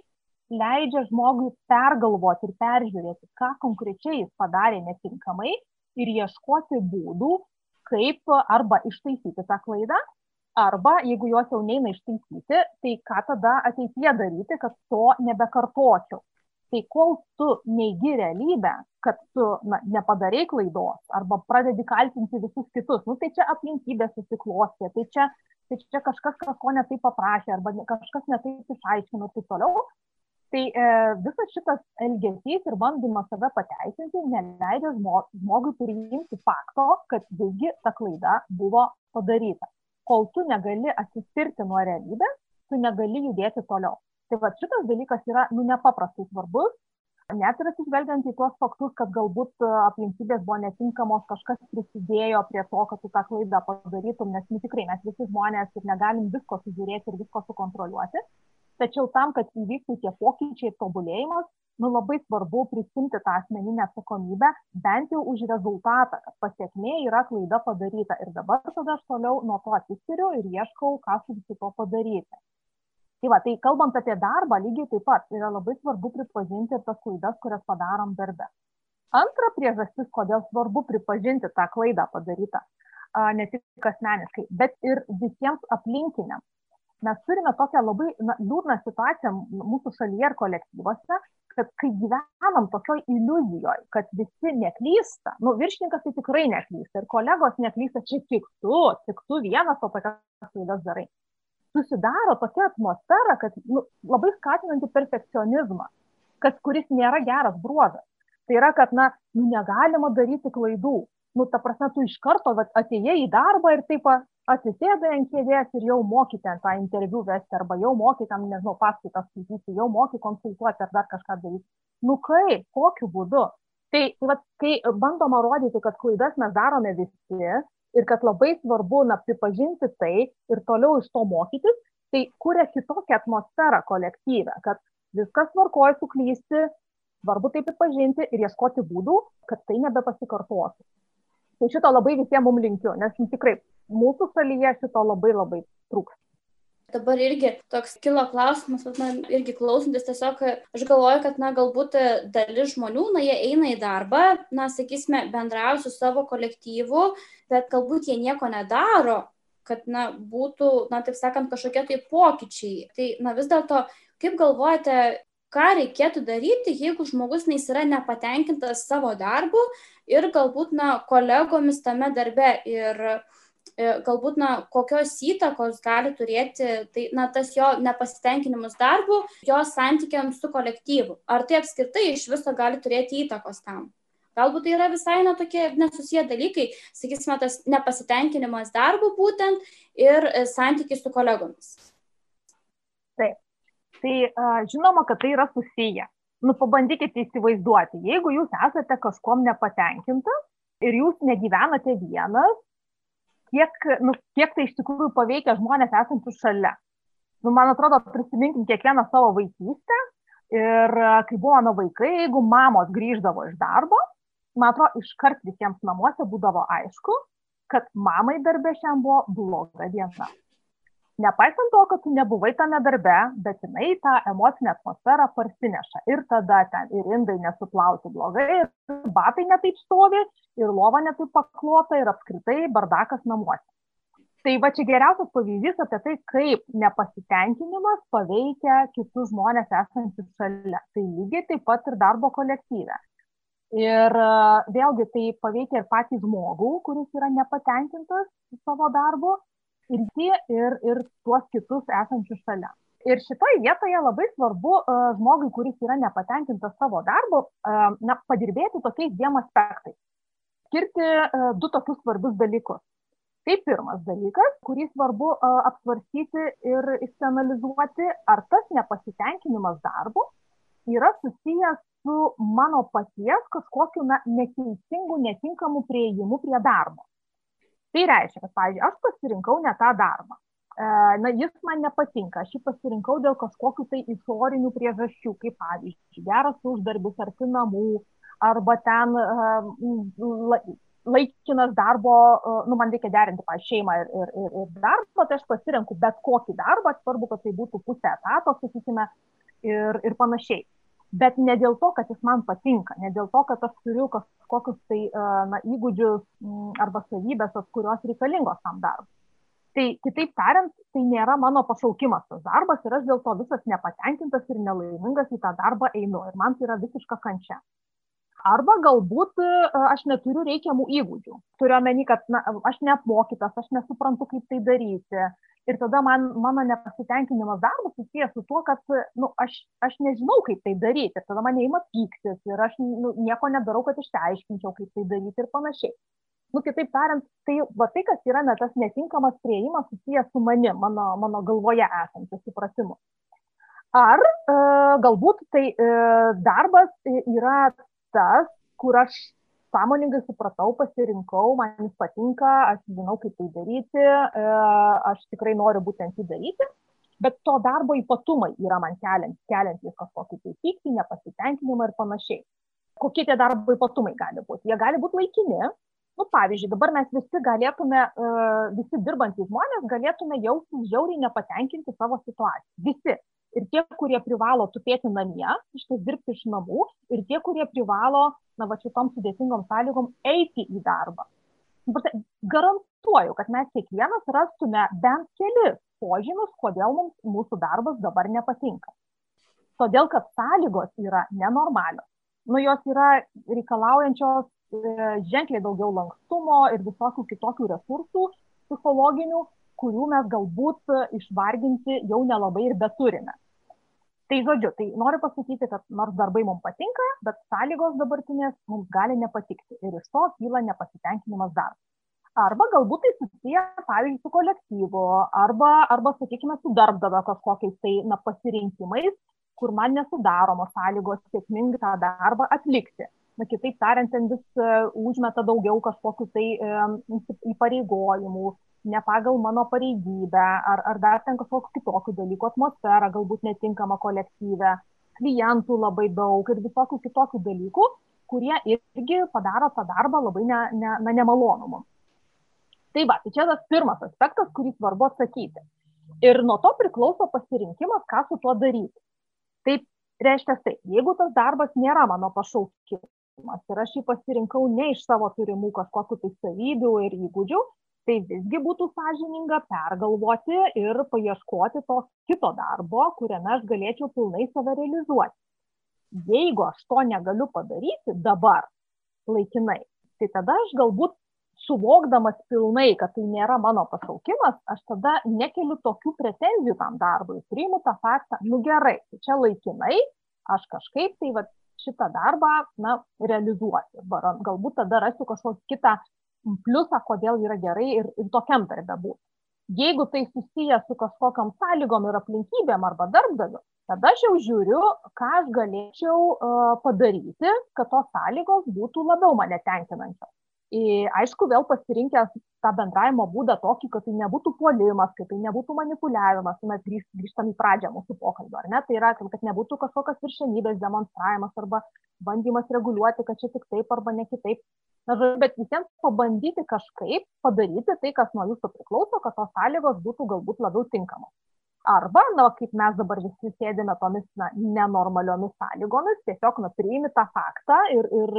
leidžia žmogui pergalvoti ir peržiūrėti, ką konkrečiai jis padarė netinkamai ir ieškoti būdų, kaip arba ištaisyti tą klaidą, arba jeigu jos jau neina ištaisyti, tai ką tada ateityje daryti, kad to nebekartočiau. Tai kol tu neigi realybę, kad tu na, nepadarai klaidos arba pradedi kaltinti visus kitus, nu, tai čia aplinkybės susiklostė, tai čia tai čia kažkas kažko ne taip paprašė arba kažkas ne taip išaiškino ir taip toliau. Tai e, visas šitas elgesys ir bandymas save pateisinti neleidžia žmogui priimti fakto, kad visgi ta klaida buvo padaryta. Kol tu negali atsispirti nuo realybės, tu negali judėti toliau. Tai va šitas dalykas yra nu, nepaprastai svarbus net ir atsižvelgiant į tuos faktus, kad galbūt e, aplinkybės buvo netinkamos, kažkas prisidėjo prie to, kad tu tą klaidą padarytum, nes nu, tikrai mes visi žmonės ir negalim visko sužiūrėti ir visko sukontroliuoti. Tačiau tam, kad įvyktų tie pokyčiai ir tobulėjimas, nu labai svarbu prisimti tą asmeninę atsakomybę, bent jau už rezultatą, kad pasiekmė yra klaida padaryta. Ir dabar tada aš toliau nuo to atsiskiriu ir ieškau, ką su visu to padaryti. Tai va, tai kalbant apie darbą, lygiai taip pat yra labai svarbu pripažinti tas klaidas, kurias padarom darbe. Antra priežastis, kodėl svarbu pripažinti tą klaidą padarytą, ne tik asmeniškai, bet ir visiems aplinkiniams. mes turime tokią labai na, liūdną situaciją mūsų šalyje ir kolektyvuose, kad kai gyvenam tokioj iliuzijoje, kad visi neklysta, nu, viršininkas tai tikrai neklysta ir kolegos neklysta, čia tik tu, tik tu vienas to tokias klaidas darai. Susidaro tokia atmosfera, kad nu, labai skatinanti perfekcionizmą, kas, kuris nėra geras bruožas. Tai yra, kad, na, nu, negalima daryti klaidų. Nu, ta prasme, tu iš karto vat, atėjai į darbą ir taip atsisėdai ant kėdės ir jau moki ten tą interviu vesti, arba jau moki tam, nežinau, paskaitas skaityti, jau moki konsultuoti ar dar kažką daryti. Nu kaip, kokiu būdu? Tai, tai vat, kai bandoma rodyti, kad klaidas mes darome visi ir kad labai svarbu na, pripažinti tai ir toliau iš to mokytis, tai kuria kitokią atmosferą kolektyvę, kad viskas tvarkoja suklysti, svarbu tai pripažinti ir ieškoti būdų, kad tai nebepasikartotų. Tai šito labai visiems mums linkiu, nes tikrai mūsų šalyje šito labai labai trūksta. Dabar irgi toks kilo klausimas, man irgi klausantis, tiesiog aš galvoju, kad, na, galbūt dalis žmonių, na, jie eina į darbą, na, sakysime, bendrauja su savo kolektyvu, bet galbūt jie nieko nedaro, kad, na, būtų, na, taip sakant, kažkokie tai pokyčiai. Tai, na, vis dėlto, kaip galvojate, ką reikėtų daryti, jeigu žmogus na, yra nepatenkintas savo darbu ir galbūt, na, kolegomis tame darbe ir E, galbūt, na, kokios įtakos gali turėti tai, na, tas jo nepasitenkinimas darbu, jo santykiams su kolektyvu. Ar tai apskritai iš viso gali turėti įtakos tam? Galbūt tai yra visai na, tokie nesusiję dalykai, sakysime, tas nepasitenkinimas darbu būtent ir e, santykiai su kolegomis. Taip. Tai žinoma, kad tai yra susiję. Nu, pabandykite įsivaizduoti, jeigu jūs esate kažkom nepatenkintas ir jūs negyvenate vienas, kiek, nu, kiek tai iš tikrųjų paveikia žmonės esančius šalia. Nu, man atrodo, prisiminkim kiekvieną savo vaikystę ir kai buvo mano vaikai, jeigu mamos grįždavo iš darbo, man atrodo, iškart visiems namuose būdavo aišku, kad mamai darbė šiandien buvo bloga diena nepaisant to, kad tu nebuvai tame darbe, bet jinai tą emocinę atmosferą parsineša. Ir tada ten ir indai nesuplauti blogai, ir batai netaip stovi, ir lova netaip paklota, ir apskritai bardakas namuose. Tai va čia geriausias pavyzdys apie tai, kaip nepasitenkinimas paveikia kitus žmonės esančius šalia. Tai lygiai taip pat ir darbo kolektyve. Ir vėlgi tai paveikia ir patį žmogų, kuris yra nepatenkintas savo darbu, ir jį, ir, ir tuos kitus esančius šalia. Ir šitoje vietoje labai svarbu uh, žmogui, kuris yra nepatenkintas savo darbu, uh, na, padirbėti tokiais dviem aspektais. Skirti uh, du tokius svarbius dalykus. Tai pirmas dalykas, kurį svarbu apsvarstyti ir išsianalizuoti, ar tas nepasitenkinimas darbu yra susijęs su mano paties kažkokiu na, neteisingu, netinkamu prieigimu prie darbo. Tai reiškia, kad, pavyzdžiui, aš pasirinkau ne tą darbą. E, na, jis man nepatinka, aš jį pasirinkau dėl kažkokių tai išorinių priežasčių, kaip pavyzdžiui, geras uždarbis arti namų, arba ten uh, laikinas darbo, uh, nu, man reikia derinti, pavyzdžiui, šeimą ir, ir, ir, ir darbą, tai aš pasirenku bet kokį darbą, svarbu, kad tai būtų pusė etato, sakykime, ir, ir panašiai bet ne dėl to, kad jis man patinka, ne dėl to, kad aš turiu kažkokius tai na, įgūdžius arba savybės, kurios reikalingos tam darbui. Tai kitaip tariant, tai nėra mano pašaukimas tas darbas ir aš dėl to visas nepatenkintas ir nelaimingas į tą darbą einu ir man tai yra visiška kančia. Arba galbūt aš neturiu reikiamų įgūdžių. Turiu omeny, kad na, aš neapmokytas, aš nesuprantu, kaip tai daryti, ir tada man mano nepasitenkinimas darbu susijęs su tuo, kad nu, aš, aš nežinau, kaip tai daryti. Ir tada mane įima pyktis ir aš nu, nieko nedarau, kad išsiaiškinčiau, kaip tai daryti ir panašiai. Nu, kitaip tariant, tai, va, tai, kas yra ne tas netinkamas prieimas susijęs su manim, mano, mano galvoje esančiu supratimu. Ar e, galbūt tai e, darbas yra tas, kur aš sąmoningai supratau, pasirinkau, man jis patinka, aš žinau, kaip tai daryti, e, aš tikrai noriu būtent jį daryti, bet to darbo ypatumai yra man keliant, keliantys kažkokį tai pyktį, nepasitenkinimą ir panašiai. Kokie tie darbo ypatumai gali būti? Jie gali būti laikini. Nu, pavyzdžiui, dabar mes visi galėtume, e, visi dirbantys žmonės galėtume jaustis žiauriai nepatenkinti savo situaciją. Visi ir tie, kurie privalo tupėti namie, ištis dirbti iš namų, ir tie, kurie privalo, na, va šitom sudėtingom sąlygom eiti į darbą. garantuoju, kad mes kiekvienas rastume bent kelis požymius, kodėl mums mūsų darbas dabar nepatinka. Todėl, kad sąlygos yra nenormalios. Nu, jos yra reikalaujančios e, ženkliai daugiau lankstumo ir visokių kitokių resursų psichologinių, kurių mes galbūt išvarginti jau nelabai ir beturime. Tai žodžiu, tai noriu pasakyti, kad nors darbai mums patinka, bet sąlygos dabartinės mums gali nepatikti ir iš to kyla nepasitenkinimas darbas. Arba galbūt tai susiję, pavyzdžiui, su kolektyvu, arba, arba sakykime, su darbdavio kažkokiais tai na, pasirinkimais, kur man nesudaromos sąlygos sėkmingai tą darbą atlikti. Na, kitaip tariant, ten vis uh, užmeta daugiau kažkokių tai um, įpareigojimų, ne pagal mano pareigybę, ar, ar dar ten kažkokių kitokių dalykų, atmosfera galbūt netinkama kolektyve, klientų labai daug ir visokių kitokių dalykų, kurie irgi padaro tą darbą labai ne, ne, na, nemalonu mums. Tai va, tai čia tas pirmas aspektas, kurį svarbu atsakyti. Ir nuo to priklauso pasirinkimas, ką su tuo daryti. Taip, reiškia tai, jeigu tas darbas nėra mano pašaukimas ir aš jį pasirinkau ne iš savo turimų kažkokių tai savybių ir įgūdžių, tai visgi būtų sąžininga pergalvoti ir paieškoti to kito darbo, kuriame aš galėčiau pilnai save realizuoti. Jeigu aš to negaliu padaryti dabar, laikinai, tai tada aš galbūt suvokdamas pilnai, kad tai nėra mano pašaukimas, aš tada nekeliu tokių pretenzijų tam darbui, priimu tą faktą, nu gerai, tai čia laikinai, aš kažkaip tai va, šitą darbą na, realizuosiu. Galbūt tada rasiu kažkokį kitą pliusą, kodėl yra gerai ir, ir tokiam darbe būti. Jeigu tai susiję su kažkokiam sąlygom ir aplinkybėm arba darbdaviu, tada aš jau žiūriu, ką aš galėčiau uh, padaryti, kad tos sąlygos būtų labiau mane tenkinančios. Ir aišku, vėl pasirinkęs tą bendravimo būdą tokį, kad tai nebūtų puolimas, kad tai nebūtų manipuliavimas, mes grįž, grįžtam į pradžią mūsų pokalbio, ar ne? Tai yra, kad nebūtų kažkokios viršenybės demonstravimas arba bandymas reguliuoti, kad čia tik taip arba ne kitaip. Bet visiems pabandyti kažkaip padaryti tai, kas nuo jūsų priklauso, kad tos sąlygos būtų galbūt labiau tinkamos. Arba, na, kaip mes dabar visi sėdime tomis na, nenormaliomis sąlygomis, tiesiog na, priimi tą faktą ir, ir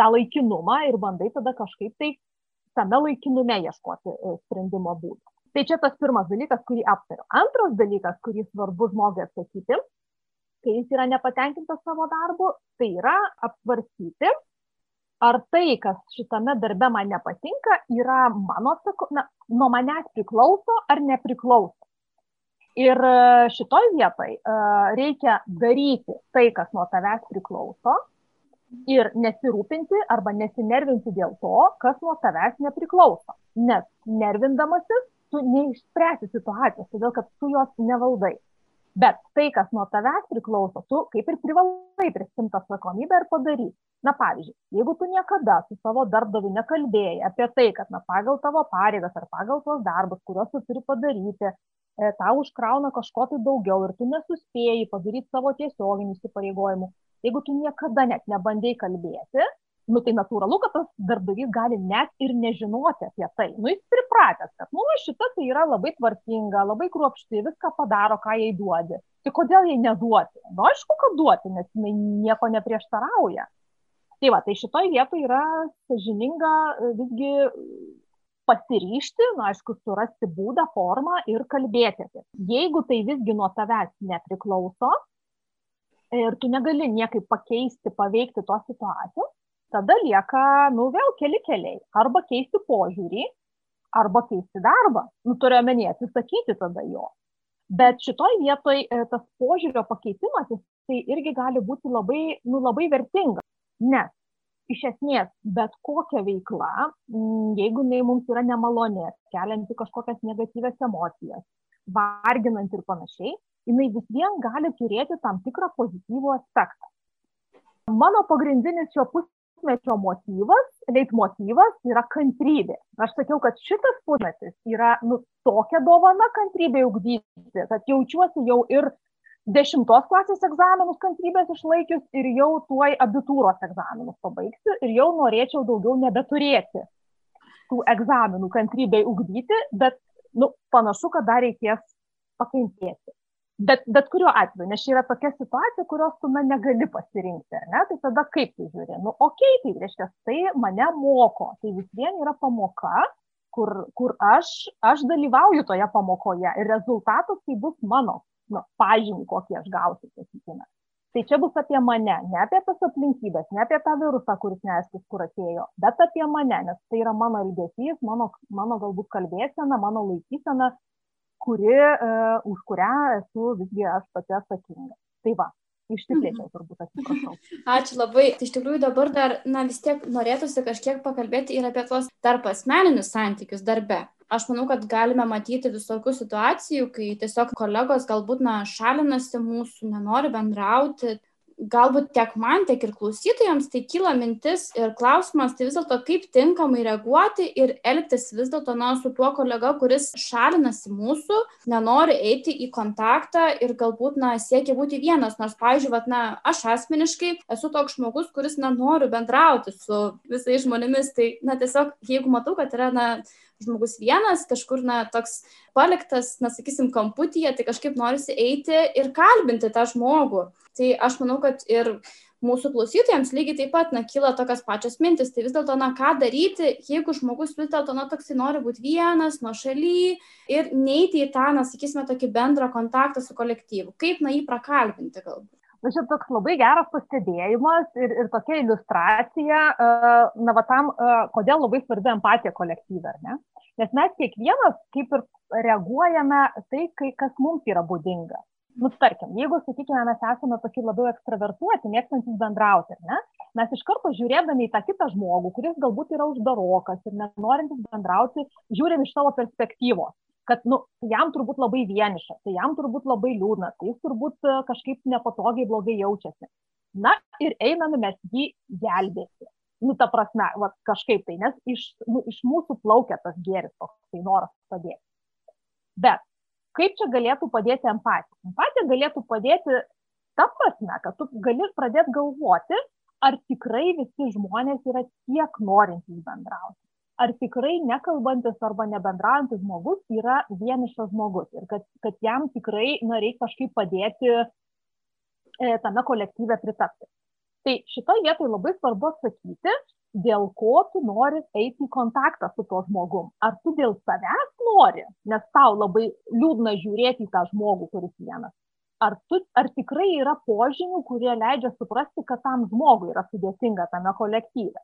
tą laikinumą ir bandai tada kažkaip tai tame laikinume ieškoti e, sprendimo būdų. Tai čia tas pirmas dalykas, kurį aptariu. Antras dalykas, kurį svarbu žmogui atsakyti, kai jis yra nepatenkintas savo darbu, tai yra apsvarstyti, ar tai, kas šitame darbe man nepatinka, yra mano, na, nuo manęs priklauso ar nepriklauso. Ir e, šitoj vietoj e, reikia daryti tai, kas nuo tavęs priklauso ir nesirūpinti arba nesinervinti dėl to, kas nuo tavęs nepriklauso. Nes nervindamasis tu neišspręsi situacijos, todėl kad tu jos nevaldai. Bet tai, kas nuo tavęs priklauso, tu kaip ir privalai prisimti atsakomybę ir padaryti. Na pavyzdžiui, jeigu tu niekada su savo darbdaviu nekalbėjai apie tai, kad na, pagal tavo pareigas ar pagal tos darbus, kuriuos tu turi padaryti, e, tau užkrauna kažko tai daugiau ir tu nesuspėjai padaryti savo tiesioginių įsipareigojimų, jeigu tu niekada net nebandėjai kalbėti, nu tai natūralu, kad tas darbdavys gali net ir nežinoti apie tai. Nu jis pripratęs, kad, nu, šita tai yra labai tvarkinga, labai kruopšti, viską padaro, ką jai duodi. Tai kodėl jai neduoti? Nu, aišku, kad duoti, nes jinai nieko neprieštarauja. Tai va, tai šitoj vietoje yra sažininga visgi pasiryšti, na, aišku, surasti būdą, formą ir kalbėti apie. Jeigu tai visgi nuo tavęs nepriklauso ir tu negali niekaip pakeisti, paveikti tos situacijos, tada lieka, nu, vėl keli keliai. Arba keisti požiūrį, arba keisti darbą. Nu, turiu omenyje, atsisakyti tada jo. Bet šitoj vietoj e, tas požiūrio pakeitimas, tai irgi gali būti labai, nu, labai vertingas. Nes iš esmės bet kokia veikla, jeigu jinai mums yra nemalonė, kelianti kažkokias negatyves emocijas, varginant ir panašiai, jinai vis vien gali turėti tam tikrą pozityvų aspektą. Mano pagrindinis šio pus pusmečio motyvas, leitmotyvas yra kantrybė. Aš sakiau, kad šitas pusmetis yra nu, tokia dovana kantrybė ugdyti, kad jaučiuosi jau ir dešimtos klasės egzaminus kantrybės išlaikius ir jau tuoj abitūros egzaminus pabaigsiu ir jau norėčiau daugiau nebeturėti tų egzaminų kantrybei ugdyti, bet nu, panašu, kad dar reikės pakentėti. Bet, bet kuriuo atveju, nes čia yra tokia situacija, kurios tu na, negali pasirinkti, ne? tai tada kaip tu žiūri? Nu, okei, tai reiškia, tai mane moko, tai vis vien yra pamoka, kur, kur aš, aš dalyvauju toje pamokoje ir rezultatas tai bus mano, nu, pažymį, kokį aš gausiu, sakykime. Tai čia bus apie mane, ne apie tas aplinkybės, ne apie tą virusą, kuris neaiškus, kur atėjo, bet apie mane, nes tai yra mano elgesys, mano, mano galbūt kalbėsena, mano laikysena, kuri, uh, už kurią esu visgi aš pati atsakinga. Tai va, išsiplėčiau turbūt atsiprašau. Ačiū labai. Tai iš tikrųjų dabar dar, na vis tiek norėtųsi kažkiek pakalbėti ir apie tuos tarp asmeninius santykius darbe. Aš manau, kad galime matyti visokių situacijų, kai tiesiog kolegos galbūt na, šalinasi mūsų, nenori bendrauti, galbūt tiek man, tiek ir klausytojams tai kyla mintis ir klausimas, tai vis dėlto kaip tinkamai reaguoti ir elgtis vis dėlto na, su tuo kolega, kuris šalinasi mūsų, nenori eiti į kontaktą ir galbūt na, siekia būti vienas, nors, pavyzdžiui, vat, na, aš asmeniškai esu toks žmogus, kuris nenori bendrauti su visais žmonėmis, tai na, tiesiog jeigu matau, kad yra na, žmogus vienas, kažkur, na, toks paliktas, na, sakysim, kamputyje, tai kažkaip norisi eiti ir kalbinti tą žmogų. Tai aš manau, kad ir mūsų klausytojams lygiai taip pat, na, kyla tokios pačios mintis. Tai vis dėlto, na, ką daryti, jeigu žmogus vis dėlto, na, toksai nori būti vienas, nuo šaly ir neiti į tą, na, sakysime, tokį bendrą kontaktą su kolektyvu. Kaip, na, jį prakalbinti galbūt. Na, čia toks labai geras pastebėjimas ir, ir tokia iliustracija, na, va tam, kodėl labai svarbi empatija kolektyvė, ar ne? Nes mes kiekvienas kaip ir reaguojame tai, kai, kas mums yra būdinga. Nu, tarkim, jeigu, sakykime, mes esame tokie labiau ekstravertuoti, mėgstantis bendrauti, ne? mes iš karto žiūrėdami į tą kitą žmogų, kuris galbūt yra uždarokas ir nenorintis bendrauti, žiūrim iš savo perspektyvos kad nu, jam turbūt labai vieniša, tai jam turbūt labai liūdna, tai jis turbūt e, kažkaip nepatogiai blogai jaučiasi. Na ir einame mes jį gelbėti. Nu, ta prasme, va, kažkaip tai, nes iš, nu, iš mūsų plaukia tas gėris, toks tai noras padėti. Bet kaip čia galėtų padėti empatija? Empatija galėtų padėti ta prasme, kad tu gali pradėti galvoti, ar tikrai visi žmonės yra tiek norintys bendrauti ar tikrai nekalbantis arba nebendraujantis žmogus yra vienišas žmogus ir kad, kad jam tikrai na, reikia kažkaip padėti e, tame kolektyve pritapti. Tai šitoje vietoje labai svarbu atsakyti, dėl ko tu nori eiti į kontaktą su tuo žmogum. Ar tu dėl savęs nori, nes tau labai liūdna žiūrėti į tą žmogų, kuris vienas. Ar, tu, ar tikrai yra požymių, kurie leidžia suprasti, kad tam žmogui yra sudėtinga tame kolektyve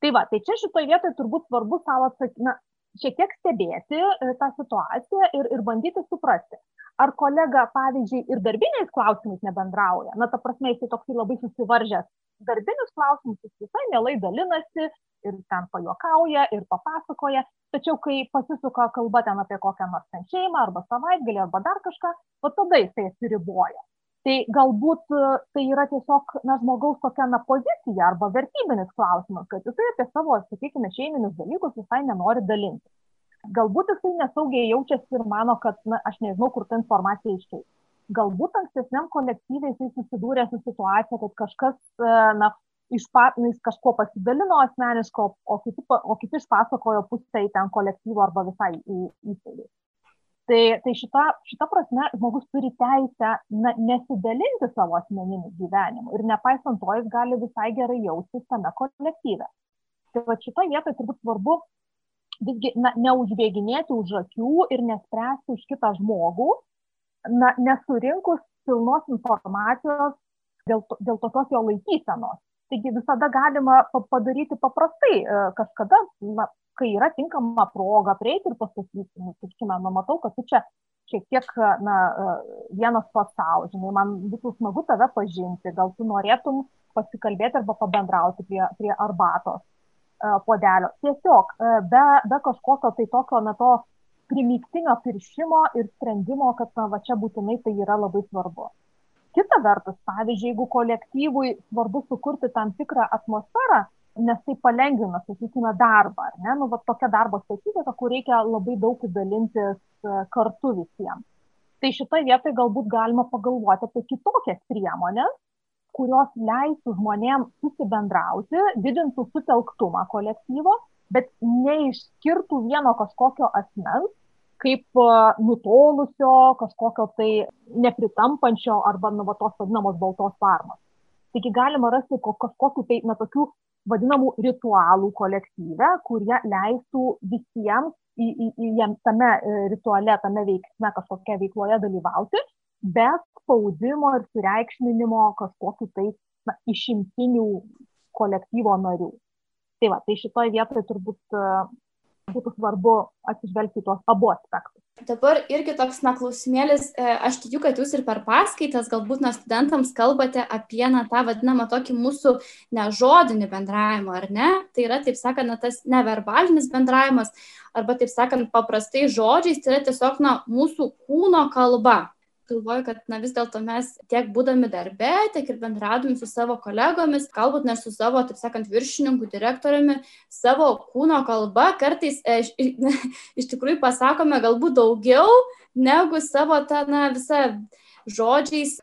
tai va tai čia šitoj vietoj turbūt svarbu sau atsaky na šiek tiek stebėti e, tą situaciją ir, ir bandyti suprasti, ar kolega, pavyzdžiui, ir darbiniais klausimais nebendrauja. Na, ta prasme, jis toksai labai susivaržęs. Darbinius klausimus jis visai mielai dalinasi ir ten pajokauja ir papasakoja, tačiau kai pasisuka kalba ten apie kokią nors ten šeimą arba savaitgalį arba dar kažką, o tada jisai atsiriboja. Tai galbūt e, tai yra tiesiog na žmogaus tokia na pozicija arba vertybinis klausimas kad jisai apie savo sakykime šeiminius dalykus visai nenori dalintis. Galbūt jisai nesaugiai jaučiasi ir mano kad na aš nežinau kur ta informacija išeis galbūt ankstesniam kolektyve jisai susidūrė su situacija kad kažkas e, na iš pa, na, jis kažkuo pasidalino asmeniško, o kiti, o kiti išpasakojo pusę į ten kolektyvo arba visai įstaigai. Tai, tai šita, šita prasme žmogus turi teisę na, nesidalinti savo asmeniniu gyvenimu ir nepaisant to jis gali visai gerai jaustis tame kolektyve. Tai va šitoje vietoje turbūt svarbu visgi na, neužbėginėti už akių ir nespręsti už kitą žmogų, na, nesurinkus pilnos informacijos dėl, to, dėl tokios jo laikysenos. Taigi visada galima padaryti paprastai, e, kažkada na, kai yra tinkama proga prieiti ir pasakyti, nu, sakykime, nu, matau, kad tu čia šiek tiek, na, vienas pats savo, žinai, man būtų smagu tave pažinti, gal tu norėtum pasikalbėti arba pabendrauti prie, prie arbatos podelio. Tiesiog be, be kažkokio tai tokio, na, to primiktinio piršimo ir sprendimo, kad, na, va čia būtinai tai yra labai svarbu. Kita vertus, pavyzdžiui, jeigu kolektyvui svarbu sukurti tam tikrą atmosferą, nes tai palengvina, sakykime, darbą, ar ne? Nu, va tokia darbo specifika, kur reikia labai daug dalintis e, kartu visiems. Tai šitoje vietoje galbūt galima pagalvoti apie kitokias priemonės, kurios leistų žmonėms susibendrauti, didintų sutelktumą kolektyvo, bet neišskirtų vieno kažkokio asmens kaip nutolusio, kažkokio tai nepritampančio arba nu, va, tos vadinamos baltos farmos. Taigi galima rasti kažkokiu tai, na, tokių vadinamų ritualų kolektyve, kurie leistų visiems į, į, į jam tame e, rituale, tame veiksme, kažkokia veikloje dalyvauti, be spaudimo ir sureikšminimo kažkokiu tai na, išimtinių kolektyvo narių. Tai va, tai šitoje vietoje turbūt būtų svarbu atsižvelgti tuos abu aspektus. Dabar irgi toks, na, klausimėlis, e, aš tikiu, kad jūs ir per paskaitas galbūt, na, studentams kalbate apie, na, tą vadinamą tokį mūsų nežodinį bendravimą, ar ne? Tai yra, taip sakant, na, tas neverbalinis bendravimas, arba, taip sakant, paprastai žodžiais, tai yra tiesiog, na, mūsų kūno kalba galvoju, kad na, vis dėlto mes tiek būdami darbe, tiek ir bendradami su savo kolegomis, galbūt net su savo, taip sakant, viršininku, direktoriumi, savo kūno kalba kartais e, iš, iš tikrųjų pasakome galbūt daugiau negu savo tą na, visą žodžiais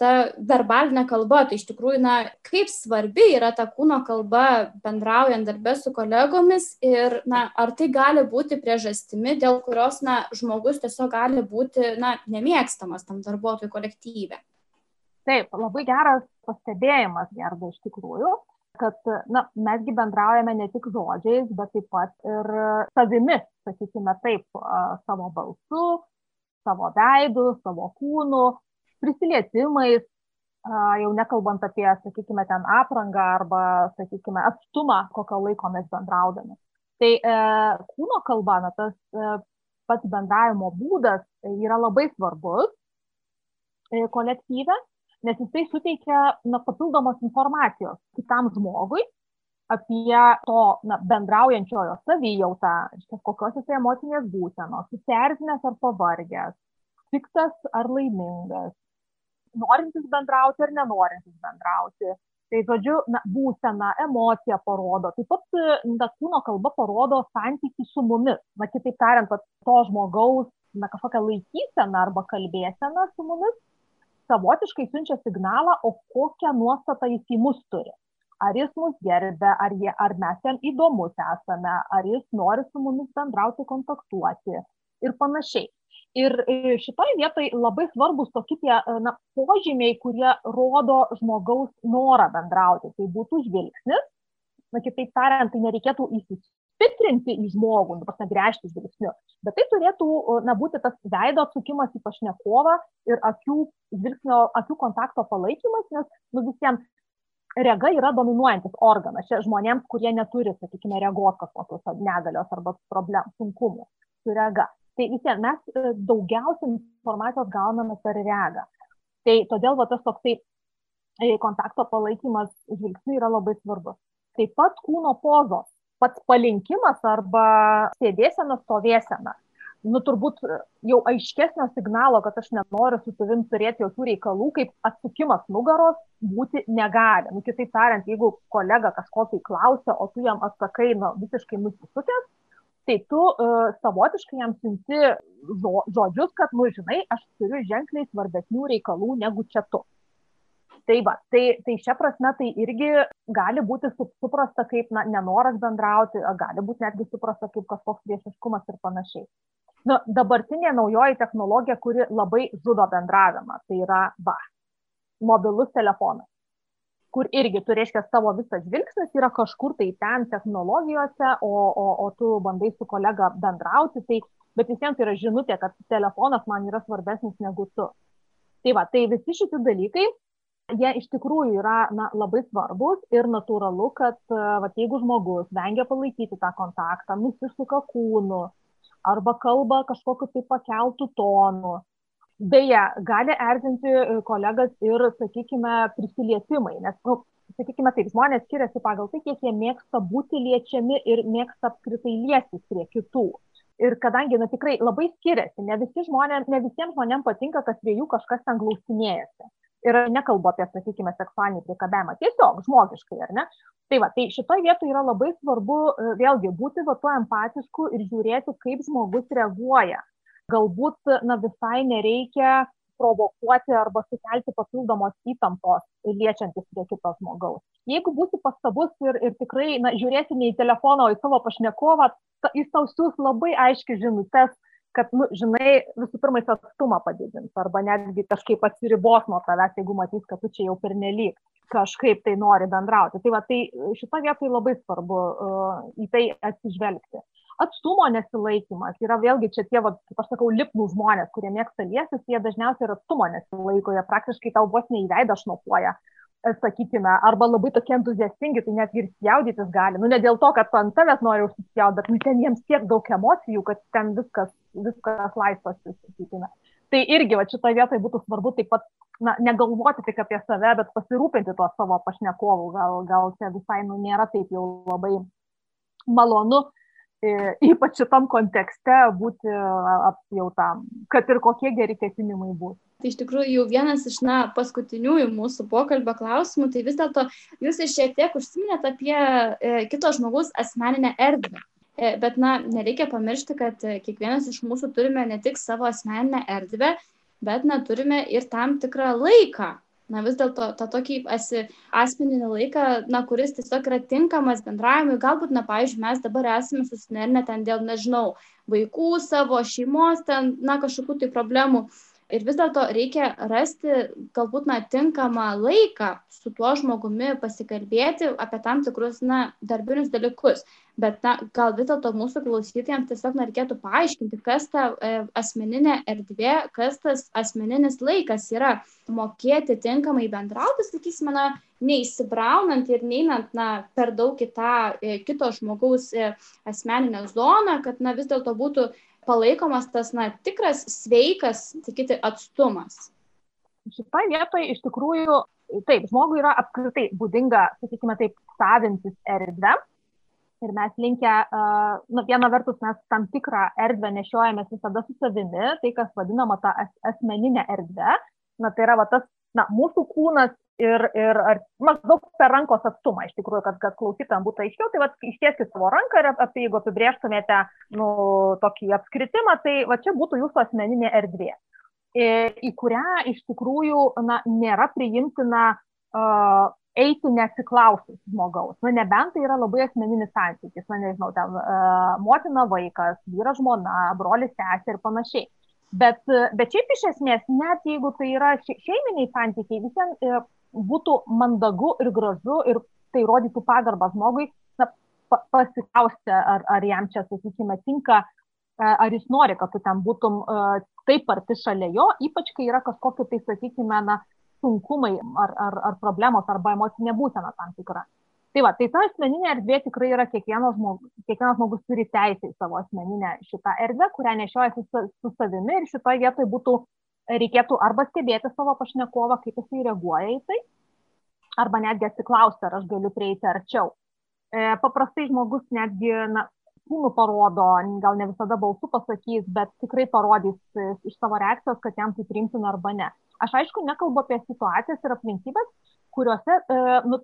ta verbalinė kalba, tai iš tikrųjų, na, kaip svarbi yra ta kūno kalba bendraujant darbę su kolegomis ir, na, ar tai gali būti priežastimi, dėl kurios, na, žmogus tiesiog gali būti, na, nemėgstamas tam darbuotojų kolektyve. Taip, labai geras pastebėjimas, Gerda, iš tikrųjų kad na, mesgi bendraujame ne tik žodžiais, bet taip pat ir savimi, sakykime taip, savo balsu, savo veidu, savo kūnu, prisilietimais, jau nekalbant apie, sakykime, ten aprangą arba, sakykime, atstumą, kokio laiko mes bendraudami. Tai e, kūno kalba, na, tas e, pats bendravimo būdas yra labai svarbus e, kolektyve, nes jisai suteikia na, papildomos informacijos kitam žmogui apie to na, bendraujančiojo savijautą, kokios jisai emocinės būsenos, susierzinęs ar pavargęs, piktas ar laimingas, norintis bendrauti ar nenorintis bendrauti. Tai žodžiu, na, būsena, emocija parodo, taip pat na, kūno kalba parodo santykių su mumis. Na, kitaip tariant, to žmogaus, na, kažkokią laikyseną arba kalbėseną su mumis savotiškai siunčia signalą, o kokią nuostatą jis į mus turi. Ar jis mus gerbė, ar, jie, ar mes jam įdomus esame, ar jis nori su mumis bendrauti, kontaktuoti ir panašiai. Ir e, šitoje vietoje labai svarbus tokie tie e, na, požymiai, kurie rodo žmogaus norą bendrauti. Tai būtų žvilgsnis, na kitaip tariant, tai nereikėtų įsistiprinti į žmogų, nu, negręžti žvilgsniu, bet tai turėtų na, būti tas veido atsukimas į pašnekovą ir akių, žvilgsnio, akių kontakto palaikymas, nes nu, visiems rega yra dominuojantis organas. Čia žmonėms, kurie neturi, sakykime, regos kažkokios negalios arba problemų, sunkumų su rega. Tai vis tiek mes e, daugiausiai informacijos gauname per regą. Tai todėl va, tas toksai e, kontakto palaikymas žvilgsniu yra labai svarbus. Taip pat kūno pozos, pats palinkimas arba sėdėsena, stovėsena. Nu, turbūt jau aiškesnio signalo, kad aš nenoriu su tavim turėti jokių reikalų, kaip atsukimas nugaros būti negali. Nu, kitaip tariant, jeigu kolega kažko tai klausia, o tu jam atsakai nu, visiškai nusisukęs, tai tu uh, savotiškai jam siunti žo, žodžius, kad, nu, žinai, aš turiu ženkliai svarbesnių reikalų negu čia tu. Tai va, tai, tai šia prasme tai irgi gali būti suprasta kaip na, nenoras bendrauti, gali būti netgi suprasta kaip kažkoks priešiškumas ir panašiai. Nu, dabartinė naujoji technologija, kuri labai žudo bendravimą, tai yra va, mobilus telefonas kur irgi tu reiškia savo visas žvilgsnis yra kažkur tai ten technologijose, o, o, o tu bandai su kolega bendrauti, tai, bet visiems tai yra žinutė, kad telefonas man yra svarbesnis negu tu. Tai va, tai visi šitie dalykai, jie iš tikrųjų yra na, labai svarbus ir natūralu, kad va, jeigu žmogus vengia palaikyti tą kontaktą, nusisuka kūnu arba kalba kažkokiu tai pakeltų tonu, Beje, gali erzinti e, kolegas ir, sakykime, prisilietimai, nes, nu, sakykime taip, žmonės skiriasi pagal tai, kiek jie mėgsta būti liečiami ir mėgsta apskritai liestis prie kitų. Ir kadangi, na tikrai labai skiriasi, ne, visi žmonės, ne visiems žmonėms patinka, kad prie jų kažkas ten glausinėjasi. Ir nekalbu apie, sakykime, seksualinį priekabėjimą, tiesiog žmogiškai, ar ne? Tai va, tai šitoje vietoje yra labai svarbu e, vėlgi būti va tuo empatišku ir žiūrėti, kaip žmogus reaguoja galbūt na, visai nereikia provokuoti arba sukelti papildomos įtampos liečiantis prie kito žmogaus. Jeigu būsi pastabus ir, ir tikrai na, žiūrėsi ne į telefoną, o į savo pašnekovą, jis tau siūs labai aiškiai žinutės kad, nu, žinai, visų pirma, jis atstumą padidins arba netgi kažkaip atsiribos nuo tavęs, jeigu matys, kad tu čia jau pernelyg kažkaip tai nori bendrauti. Tai va, tai šitą vietą labai svarbu uh, į tai atsižvelgti. Atstumo nesilaikimas yra vėlgi čia tie, va, kaip aš sakau, lipnų žmonės, kurie mėgsta liestis, jie dažniausiai ir atstumo nesilaiko, jie praktiškai tau vos neįveidą šnopuoja sakykime, arba labai tokie entuziastingi, tai net ir spjaudytis gali. Nu, ne dėl to, kad ant tavęs nori užsispjaudyti, bet nu, ten jiems tiek daug emocijų, kad ten viskas, viskas laisvasi, sakykime. Tai irgi, va, šitoje vietoje būtų svarbu taip pat, na, negalvoti tik apie save, bet pasirūpinti tuo savo pašnekovu. Gal, gal čia visai, nu, nėra taip jau labai malonu, e, ypač šitam kontekste būti apjautam, kad ir kokie geri ketinimai būtų. Tai iš tikrųjų jau vienas iš na, paskutiniųjų mūsų pokalbio klausimų, tai vis dėlto jūs ir šiek tiek užsiminėt apie e, kito žmogaus asmeninę erdvę. E, bet, na, nereikia pamiršti, kad e, kiekvienas iš mūsų turime ne tik savo asmeninę erdvę, bet, na, turime ir tam tikrą laiką. Na, vis dėlto tą tokį esi, asmeninį laiką, na, kuris tiesiog yra tinkamas bendravimui. Galbūt, na, pavyzdžiui, mes dabar esame susinervinę ten dėl, nežinau, vaikų savo, šeimos, ten, na, kažkokių tai problemų ir vis dėlto reikia rasti galbūt na tinkamą laiką su tuo žmogumi pasikalbėti apie tam tikrus na darbinius dalykus. Bet na gal vis dėlto mūsų klausytojams tiesiog na reikėtų paaiškinti kas ta e, asmeninė erdvė kas tas asmeninis laikas yra mokėti tinkamai bendrauti sakysime na neįsibraunant ir neinant na per daug į tą e, kito žmogaus e, asmeninę zoną kad na vis dėlto būtų palaikomas tas na, tikras sveikas, sakyti, atstumas? Šitoje vietoje iš tikrųjų, taip, žmogui yra apskritai būdinga, sakykime taip, savintis erdvę. Ir mes linkę, nu, viena vertus, mes tam tikrą erdvę nešiojamės visada su savimi, tai kas vadinama ta as, asmeninė erdvė. Na, tai yra va, tas, na, mūsų kūnas ir, ir ar, maždaug per rankos atstumą, iš tikrųjų, kad, kad klausytam būtų aiškiau, tai vat, ištieskit savo ranką ir apie, jeigu apibrieštumėte nu, tokį apskritimą, tai va čia būtų jūsų asmeninė erdvė, į kurią iš tikrųjų na, nėra priimtina uh, eiti nesiklausus žmogaus. Na, nebent tai yra labai asmeninis santykis, na, nežinau, ten uh, motina, vaikas, vyras, žmona, brolis, sesė ir panašiai. Bet, bet šiaip iš esmės, net jeigu tai yra šeiminiai santykiai, visiems būtų mandagu ir gražu ir tai rodytų pagarbą žmogui, na, pasiklausti, ar, ar jam čia, sakykime, tinka, ar jis nori, kad tu ten būtum taip arti šalia jo, ypač kai yra kažkokie tai, sakykime, na, sunkumai ar, ar, ar problemos arba emocinė būsena tam tikra. Tai va, tai ta asmeninė erdvė tikrai yra kiekvienas žmogus, kiekvienas žmogus turi teisę į savo asmeninę šitą erdvę, kurią nešiojasi su, su savimi ir šitoje vietoje būtų reikėtų arba stebėti savo pašnekovą, kaip jisai reaguoja į tai, arba netgi atsiklausti, ar aš galiu prieiti arčiau. E, paprastai žmogus netgi na, kūnų parodo, gal ne visada balsu pasakys, bet tikrai parodys iš savo reakcijos, kad jam tai priimtina arba ne. Aš aišku nekalbu apie situacijas ir aplinkybės, kuriuose e, nu,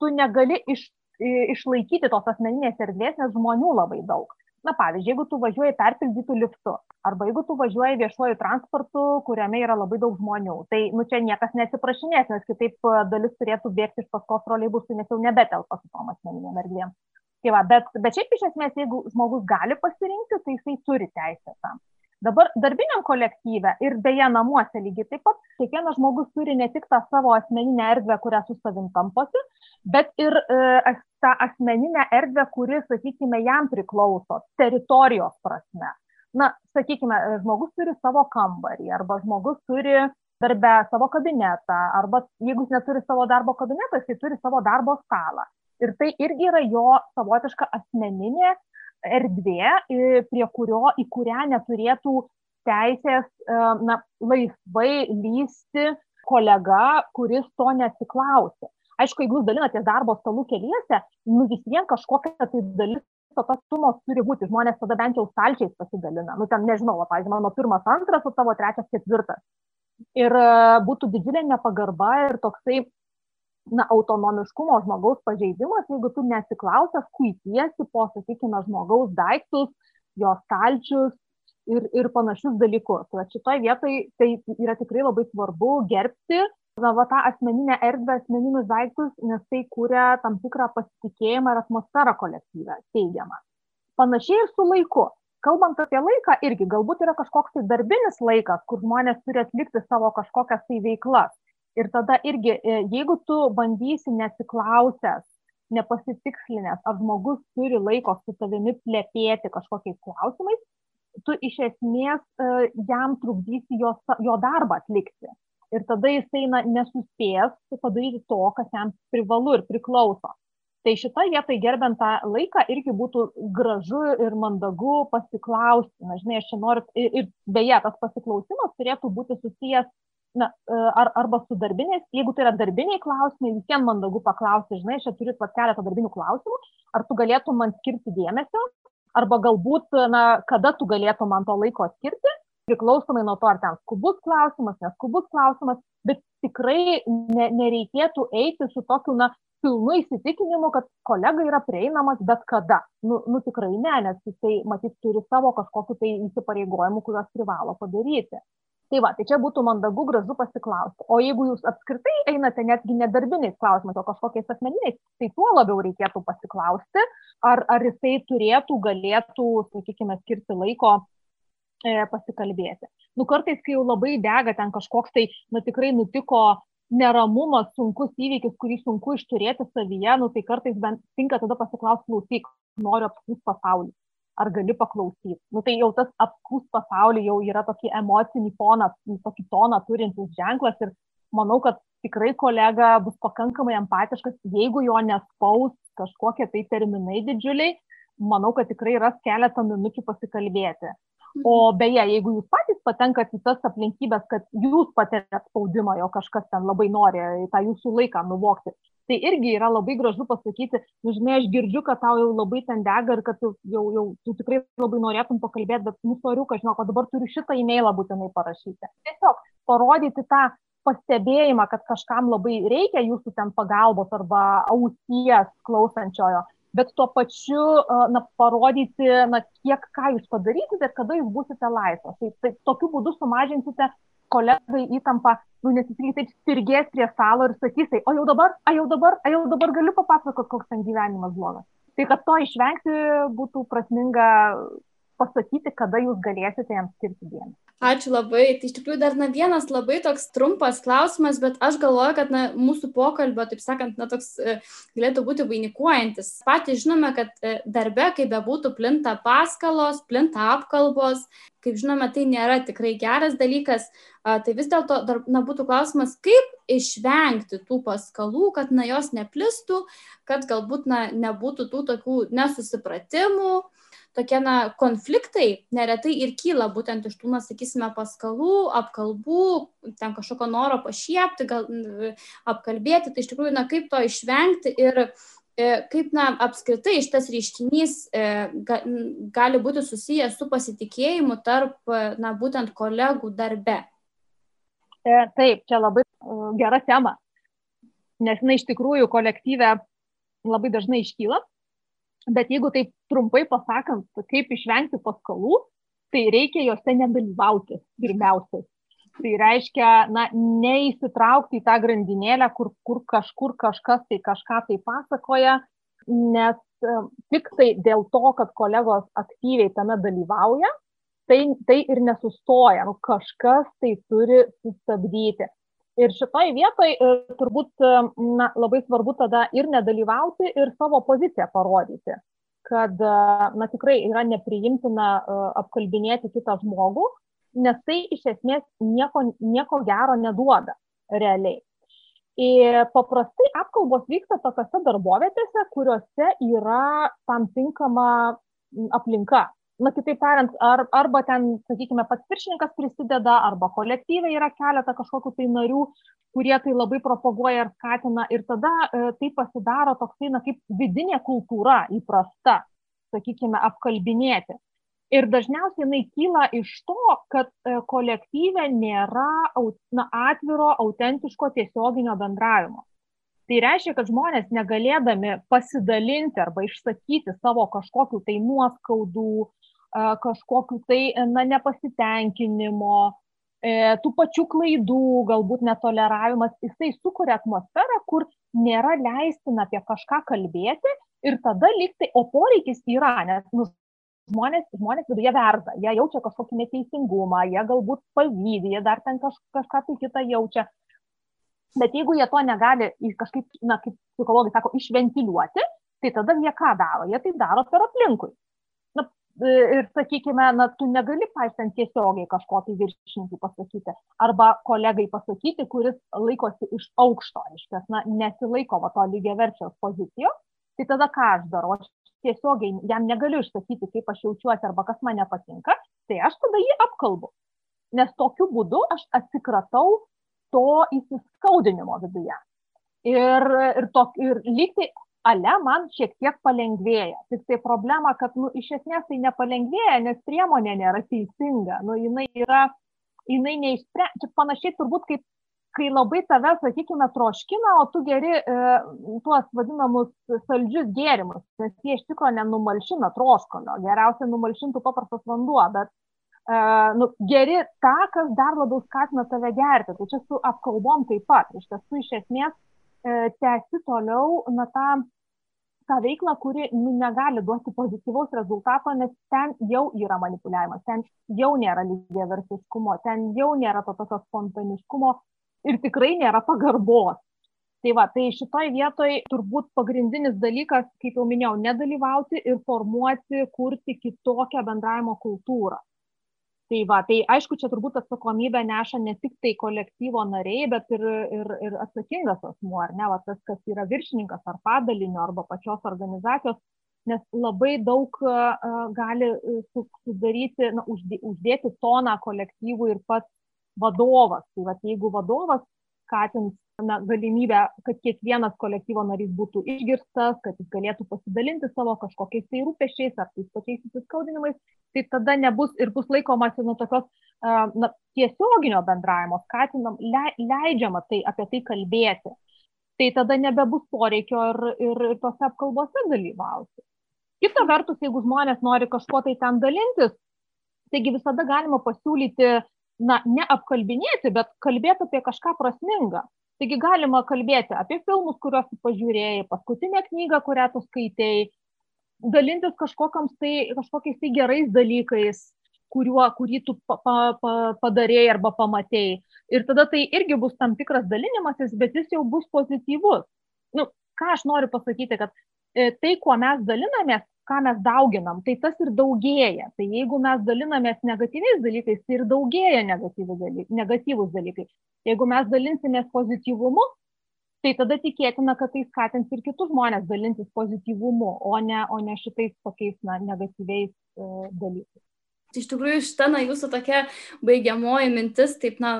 tu negali iš, išlaikyti tos asmeninės erdvės, nes žmonių labai daug na pavyzdžiui jeigu tu važiuoji perpildytu liftu arba jeigu tu važiuoji viešuoju transportu kuriame yra labai daug žmonių tai nu čia niekas neatsiprašinės nes kitaip dalis turėtų bėgti iš paskos troleibusų nes jau nebetelpa su tom asmeninėm erdvėm. Tai va bet bet šiaip iš esmės jeigu žmogus gali pasirinkti tai jisai turi teisę tam. Dabar darbiniam kolektyve ir beje namuose lygiai taip pat kiekvienas žmogus turi ne tik tą savo asmeninę erdvę, kurią su savim tamposi, bet ir e, tą asmeninę erdvę, kuri, sakykime, jam priklauso teritorijos prasme. Na, sakykime, žmogus turi savo kambarį arba žmogus turi darbę savo kabinetą arba jeigu jis neturi savo darbo kabineto, jis turi savo darbo stalą. Ir tai irgi yra jo savotiška asmeninė erdvė, prie kurio, į kurią neturėtų teisės na, laisvai lysti kolega, kuris to nesiklausė. Aišku, jeigu jūs dalinatės darbo stalų keliese, nu vis vien kažkokia tai dalis to tos sumos turi būti, žmonės tada bent jau stalčiais pasidalina. Nu, ten nežinau, va, pavyzdžiui, mano pirmas, antras, o tavo trečias, ketvirtas. Ir būtų didžiulė nepagarba ir toksai na, autonomiškumo žmogaus pažeidimas, jeigu tu nesiklausęs kuitiesi po, sakykime, žmogaus daiktus, jo stalčius ir, ir panašius dalykus. Tai šitoje vietoje tai yra tikrai labai svarbu gerbti na, va, tą asmeninę erdvę, asmeninius daiktus, nes tai kūrė tam tikrą pasitikėjimą ir atmosferą kolektyvę, teigiamą. Panašiai ir su laiku. kalbant apie laiką, irgi galbūt yra kažkoks tai darbinis laikas, kur žmonės turi atlikti savo kažkokias tai veiklas. Ir tada irgi, e, jeigu tu bandysi nesiklausęs, nepasitikslinęs, ar žmogus turi laiko su tavimi plėpėti kažkokiais klausimais, tu iš esmės e, jam trukdysi jo, jo darbą atlikti. Ir tada jisai na, nesuspės padaryti to, kas jam privalu ir priklauso. Tai šitoje vietoje gerbent tą laiką irgi būtų gražu ir mandagu pasiklausti. Na, žinai, aš čia noriu, ir, ir beje, tas pasiklausimas turėtų būti susijęs na, e, ar, arba su darbiniais, jeigu tai yra darbiniai klausimai, visiems mandagu paklausti, žinai, čia turiu pat keletą darbinių klausimų, ar tu galėtum man skirti dėmesio, arba galbūt, na, kada tu galėtum man to laiko skirti, priklausomai nuo to, ar ten skubus klausimas, neskubus klausimas, bet tikrai ne, nereikėtų eiti su tokiu, na, pilnu įsitikinimu, kad kolega yra prieinamas bet kada. Nu, nu tikrai ne, nes jisai matyt turi savo kažkokiu tai įsipareigojimu, kuriuos privalo padaryti. Tai va, tai čia būtų mandagu, gražu pasiklausti. O jeigu jūs apskritai einate netgi nedarbiniais klausimais, o kažkokiais asmeniniais, tai tuo labiau reikėtų pasiklausti, ar, ar jisai turėtų, galėtų, sakykime, skirti laiko pasikalbėti. Nu, kartais, kai jau labai dega ten kažkoks tai, na tikrai nutiko neramumas, sunkus įvykis, kurį sunku išturėti savyje, nu, tai kartais bent tinka tada pasiklausti, klausyk, noriu apskūs pasaulį. Ar gali paklausyti? Nu, tai jau tas apskūs pasaulį jau yra tokį emocinį toną, tokį toną turintis ženklas ir manau, kad tikrai kolega bus pakankamai empatiškas, jeigu jo nespaus kažkokie tai terminai didžiuliai, manau, kad tikrai ras keletą minučių pasikalbėti. O beje, jeigu jūs patys patenkat į tas aplinkybės, kad jūs patiriat spaudimą, jo kažkas ten labai nori tą jūsų laiką nuvokti, tai irgi yra labai gražu pasakyti, nu, žinai, aš girdžiu, kad tau jau labai ten dega ir kad tu jau, jau tu tikrai labai norėtum pakalbėti, bet nusoriu, kad žinau, kad dabar turiu šitą e-mailą būtinai parašyti. Tiesiog parodyti tą pastebėjimą, kad kažkam labai reikia jūsų ten pagalbos arba ausies klausančiojo, bet tuo pačiu na, parodyti, na, kiek ką jūs padarysite ir kada jūs būsite laisvas. Tai, tai tokiu būdu sumažinsite kolegai įtampą, nu, nes jis taip spirgės prie stalo ir sakys, tai, o jau dabar, a jau dabar, a jau dabar galiu papasakoti, koks ten gyvenimas blogas. Tai kad to išvengti būtų prasminga pasakyti, kada jūs galėsite jam skirti dėmesį. Ačiū labai. Tai iš tikrųjų dar na, vienas labai toks trumpas klausimas, bet aš galvoju, kad na, mūsų pokalbio, taip sakant, na, toks e, galėtų būti vainikuojantis. Patys žinome, kad e, darbe, kaip bebūtų, plinta paskalos, plinta apkalbos. Kaip žinome, tai nėra tikrai geras dalykas. Tai vis dėlto būtų klausimas, kaip išvengti tų paskalų, kad na, jos neplistų, kad galbūt na, nebūtų tų tokių nesusipratimų tokie na konfliktai neretai ir kyla būtent iš tų, na, sakysime, paskalų, apkalbų, ten kažkokio noro pašiepti, gal apkalbėti, tai iš tikrųjų, na, kaip to išvengti ir e, kaip, na, apskritai šitas reiškinys e, gali būti susijęs su pasitikėjimu tarp, na, būtent kolegų darbe. E, taip, čia labai gera tema, nes jinai iš tikrųjų kolektyve labai dažnai iškyla Bet jeigu taip trumpai pasakant, kaip išvengti paskolų, tai reikia juose nedalyvauti pirmiausiai. Tai reiškia, na, neįsitraukti į tą grandinėlę, kur, kur kažkur kažkas tai kažką tai pasakoja, nes e, tik tai dėl to, kad kolegos aktyviai tame dalyvauja, tai, tai ir nesustoja. Nu, kažkas tai turi sustabdyti. Ir šitoj vietoj e, turbūt e, na, labai svarbu tada ir nedalyvauti, ir savo poziciją parodyti, kad e, na, tikrai yra nepriimtina apkalbinėti kitą žmogų, nes tai iš esmės nieko, nieko gero neduoda realiai. Ir paprastai apkalbos vyksta tokiose darbovietėse, kuriuose yra tam tinkama aplinka, na kitaip tariant, ar, arba ten, sakykime, pats viršininkas prisideda, arba kolektyviai yra keletą kažkokių tai narių, kurie tai labai propaguoja ir skatina. Ir tada e, tai pasidaro toksai, na, kaip vidinė kultūra įprasta, sakykime, apkalbinėti. Ir dažniausiai jinai kyla iš to, kad e, kolektyve nėra na, atviro, autentiško tiesioginio bendravimo. Tai reiškia, kad žmonės negalėdami pasidalinti arba išsakyti savo kažkokiu tai nuoskaudų, kažkokiu tai na, nepasitenkinimo, e, tų pačių klaidų, galbūt netoleravimas, jisai sukuria atmosferą, kur nėra leistina apie kažką kalbėti ir tada liktai, o poreikis yra, nes nu, žmonės, žmonės viduje verda, jie jaučia kažkokį neteisingumą, jie galbūt pavydį, jie dar ten kaž, kažką tai kitą jaučia. Bet jeigu jie to negali kažkaip, na, kaip psichologai sako, išventiliuoti, tai tada jie ką daro? Jie tai daro per aplinkui. Ir sakykime, na, tu negali paisant tiesiogiai kažko tai viršinti pasakyti. Arba kolegai pasakyti, kuris laikosi iš aukšto, reiškia, na, nesilaiko va to lygiai verčios pozicijos, tai tada ką aš darau? Aš tiesiogiai jam negaliu išsakyti, kaip aš jaučiuosi arba kas man nepatinka, tai aš tada jį apkalbu. Nes tokiu būdu aš atsikratau to įsiskaudinimo viduje. Ir, ir, to, ir lygtai ale man šiek tiek palengvėja. Tik tai problema, kad nu, iš esmės tai nepalengvėja, nes priemonė nėra teisinga. Nu, jinai yra, jinai neišsprendžia. Panašiai turbūt kaip kai labai tave, sakykime, troškina, o tu geri e, tuos vadinamus saldžius gėrimus, nes jie iš tikrųjų nenumalšina troškolio. Geriausia numalšintų paprastas vanduo, bet e, nu, geri tą, kas dar labiau skatina tave gerti. Tai čia su apkalbom taip pat. Iš tiesų, iš esmės, tęsti toliau na, tą, tą veiklą, kuri nu, negali duoti pozityvaus rezultato, nes ten jau yra manipuliavimas, ten jau nėra lygiai versiškumo, ten jau nėra to tokio spontaniškumo ir tikrai nėra pagarbos. Tai va, tai šitoj vietoj turbūt pagrindinis dalykas, kaip jau minėjau, nedalyvauti ir formuoti, kurti kitokią bendravimo kultūrą tai va tai aišku čia turbūt atsakomybę neša ne tik tai kolektyvo nariai bet ir ir ir atsakingas asmuo ar ne va tas kas yra viršininkas ar padalinio arba pačios organizacijos nes labai daug gali sudaryti na uždė uždėti toną kolektyvui ir pats vadovas. Tai vat jeigu vadovas skatins na, galimybę, kad kiekvienas kolektyvo narys būtų išgirstas, kad jis galėtų pasidalinti savo kažkokiais tai rūpešiais ar tais pačiais įsiskaudinimais, tai tada nebus ir bus laikomasi nuo tokios na, tiesioginio bendravimo, skatinam, le, leidžiama tai apie tai kalbėti. Tai tada nebebus poreikio ir, ir, ir tose apkalbose dalyvauti. Kita vertus, jeigu žmonės nori kažkuo tai ten dalintis, taigi visada galima pasiūlyti na, neapkalbinėti, bet kalbėti apie kažką prasmingą. Taigi galima kalbėti apie filmus, kuriuos pažiūrėjai, paskutinę knygą, kurią tu skaitėjai, dalintis tai, kažkokiais tai gerais dalykais, kuriuo, kurį tu pa, pa, pa, padarėjai arba pamatėjai. Ir tada tai irgi bus tam tikras dalinimasis, bet jis jau bus pozityvus. Nu, ką aš noriu pasakyti, kad e, tai, kuo mes dalinamės, ką mes dauginam, tai tas ir daugėja. Tai jeigu mes dalinamės negatyviais dalykais, tai ir daugėja negatyvūs dalykai. Jeigu mes dalinsimės pozityvumu, tai tada tikėtina, kad tai skatins ir kitus žmonės dalintis pozityvumu, o ne, o ne šitais tokiais na, negatyviais e, dalykais. Tai iš tikrųjų šita, na, jūsų tokia baigiamoji mintis, taip, na,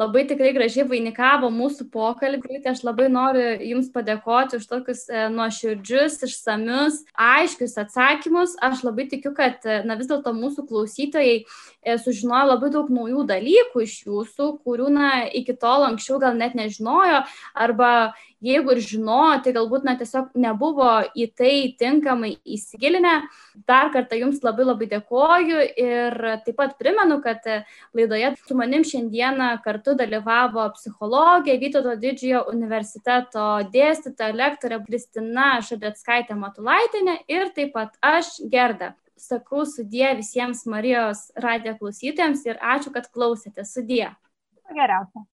labai tikrai gražiai vainikavo mūsų pokalbį. Tai aš labai noriu Jums padėkoti už tokius e, nuoširdžius, išsamius, aiškius atsakymus. Aš labai tikiu, kad, e, na, vis dėlto mūsų klausytojai e, sužinojo labai daug naujų dalykų iš Jūsų, kurių, na, iki tol anksčiau gal net nežinojo, arba jeigu ir žinojo, tai galbūt na, tiesiog nebuvo į tai tinkamai įsigilinę. Dar kartą Jums labai labai dėkoju ir taip pat primenu, kad laidoje su manim šiandieną kartu dalyvavo psichologė Vytauto didžiojo universiteto dėstytoja lektorė Kristina Šadetskaitė Matulaitinė ir taip pat aš Gerda. Sakau sudie visiems Marijos radijo klausytėms ir ačiū, kad klausėte. Sudie. Geriausia.